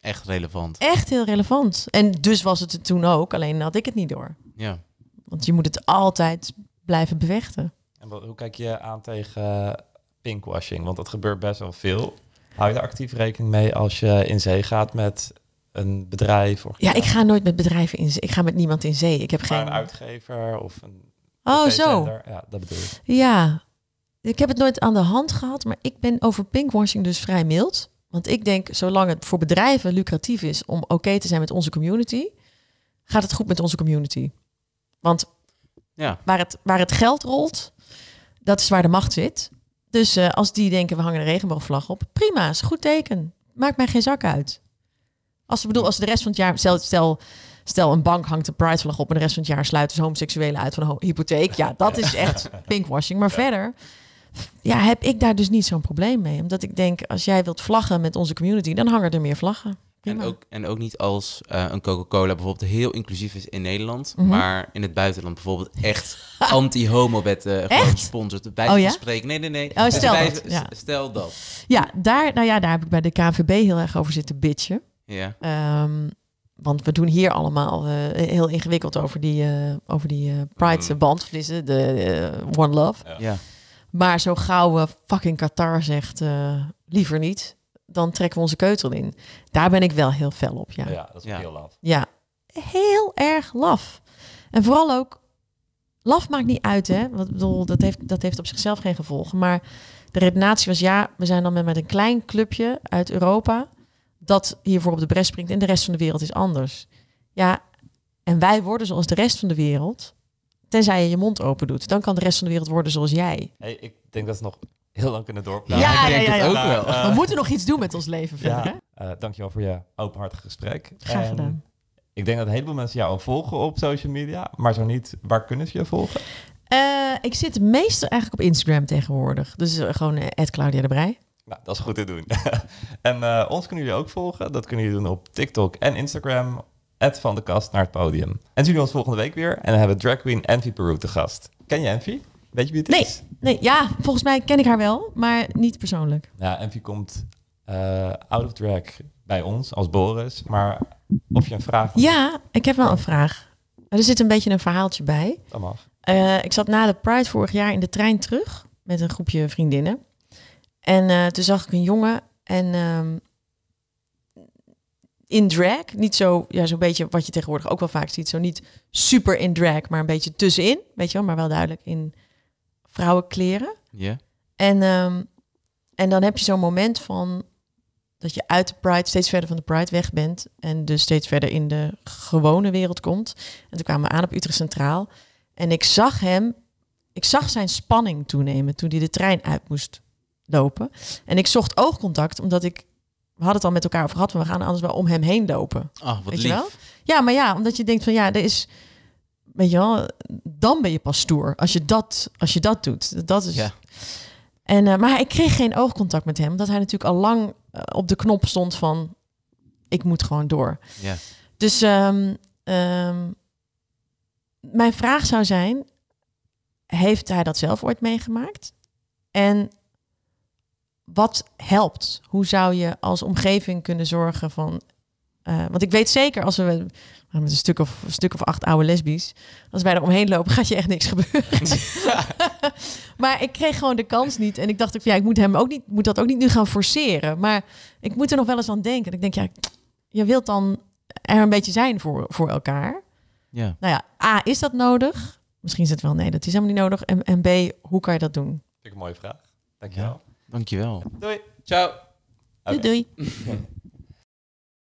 echt relevant. echt heel relevant. En dus was het er toen ook, alleen had ik het niet door. Ja. Want je moet het altijd blijven bevechten. En wat- hoe kijk je aan tegen pinkwashing? Want dat gebeurt best wel veel. Hou je daar actief rekening mee als je in zee gaat met een bedrijf? Of Ja, ik ga nooit met bedrijven in zee. Ik ga met niemand in zee. Ik heb maar geen... een uitgever of een Oh, zo. Ja, dat bedoel ik. Ja, ik heb het nooit aan de hand gehad, maar ik ben over pinkwashing dus vrij mild. Want ik denk, zolang het voor bedrijven lucratief is om oké te zijn met onze community, gaat het goed met onze community. Want Ja. waar het, waar het geld rolt, dat is waar de macht zit. Dus eh, als die denken, we hangen een regenboogvlag op, prima, is een goed teken. Maakt mij geen zak uit. Als, bedoel, als de rest van het jaar, stel, stel, stel een bank hangt een pridevlag op en de rest van het jaar sluiten ze homoseksuelen uit van een hypotheek. Ja, dat is echt pinkwashing. Maar verder ja, heb ik daar dus niet zo'n probleem mee. Omdat ik denk, als jij wilt vlaggen met onze community, dan hangen er meer vlaggen. En ook, en ook niet als eh, een Coca-Cola bijvoorbeeld heel inclusief is in Nederland, Mhm. maar in het buitenland bijvoorbeeld echt anti-homo-wetten gewoon Echt? sponsort. Bij Oh ja? spreken. Nee, nee, nee. Oh, Dus stel dat, ja. Stel dat. Ja, daar, nou ja, daar heb ik bij de KNVB heel erg over zitten bitchen. Ja. Ehm, want we doen hier allemaal eh, heel ingewikkeld over die, eh, over die eh, Pride-band, deze, de eh, One Love. ja. Maar zo gauw we fucking Qatar zegt, eh, liever niet, dan trekken we onze keutel in. Daar ben ik wel heel fel op, ja. Ja, dat is Ja. heel laf. Ja, heel erg laf. En vooral ook, laf maakt niet uit, hè. Wat ik bedoel, dat heeft, dat heeft op zichzelf geen gevolgen. Maar de redenatie was, ja, we zijn dan met, met een klein clubje uit Europa... dat hiervoor op de bres springt en de rest van de wereld is anders. Ja, en wij worden zoals de rest van de wereld... tenzij je je mond open doet. Dan kan de rest van de wereld worden zoals jij. Hey, ik denk dat ze nog heel lang kunnen doorpraten. Ja, ik denk het ook wel. We moeten nog iets doen met ons leven verder, hè? Ja, eh, dankjewel voor je openhartig gesprek. Graag En gedaan. Ik denk dat een heleboel mensen jou al volgen op social media, maar zo niet, waar kunnen ze je volgen? Eh, ik zit meestal eigenlijk op Instagram tegenwoordig. Dus eh, gewoon uh, Claudia de Brij. Nou, dat is goed te doen. en eh, ons kunnen jullie ook volgen. Dat kunnen jullie doen op TikTok en Instagram. van de kast naar het podium. En zien jullie ons volgende week weer. En dan hebben we drag queen Envy Peru te gast. Ken je Envy? Weet je wie het Nee. is? Nee, ja, volgens mij ken ik haar wel, maar niet persoonlijk. Ja, Envy komt eh, out of drag bij ons als Boris. Maar of je een vraag hebt, Ja, ik heb wel een vraag. Er zit een beetje een verhaaltje bij. dat mag. Eh, ik zat na de Pride vorig jaar in de trein terug met een groepje vriendinnen. En eh, toen zag ik een jongen en ehm, in drag, niet zo, ja, zo'n beetje wat je tegenwoordig ook wel vaak ziet, zo niet super in drag, maar een beetje tussenin, weet je wel, maar wel duidelijk in vrouwenkleren. Ja. En, ehm, en dan heb je zo'n moment van dat je uit de Pride steeds verder van de Pride weg bent en dus steeds verder in de gewone wereld komt. En toen kwamen we aan op Utrecht Centraal en ik zag hem, ik zag zijn spanning toenemen toen hij de trein uit moest lopen. En ik zocht oogcontact omdat ik, we hadden het al met elkaar over gehad, we gaan anders wel om hem heen lopen. Oh, wat Weet lief. je wel? Ja, maar ja, omdat je denkt van ja, er is, weet je wel, dan ben je pas stoer als je dat, als je dat doet. Dat is. Ja. En, eh, maar ik kreeg geen oogcontact met hem, omdat hij natuurlijk al lang eh, op de knop stond van ik moet gewoon door. Ja. Dus ehm, ehm, mijn vraag zou zijn: heeft hij dat zelf ooit meegemaakt? En wat helpt? Hoe zou je als omgeving kunnen zorgen van... eh, want ik weet zeker als we nou, met een stuk of, een stuk of acht oude lesbies... als wij er omheen lopen, gaat je echt niks gebeuren. maar ik kreeg gewoon de kans niet. En ik dacht ook, van, ja, ik moet hem ook niet, moet dat ook niet nu gaan forceren. Maar ik moet er nog wel eens aan denken. Ik denk, ja, je wilt dan er een beetje zijn voor, voor elkaar. Ja. Nou ja, A, is dat nodig? Misschien is het wel, nee, dat is helemaal niet nodig. En, en B, hoe kan je dat doen? Vind ik een mooie vraag. Dankjewel. Dankjewel. Doei. Ciao. Doei, doei.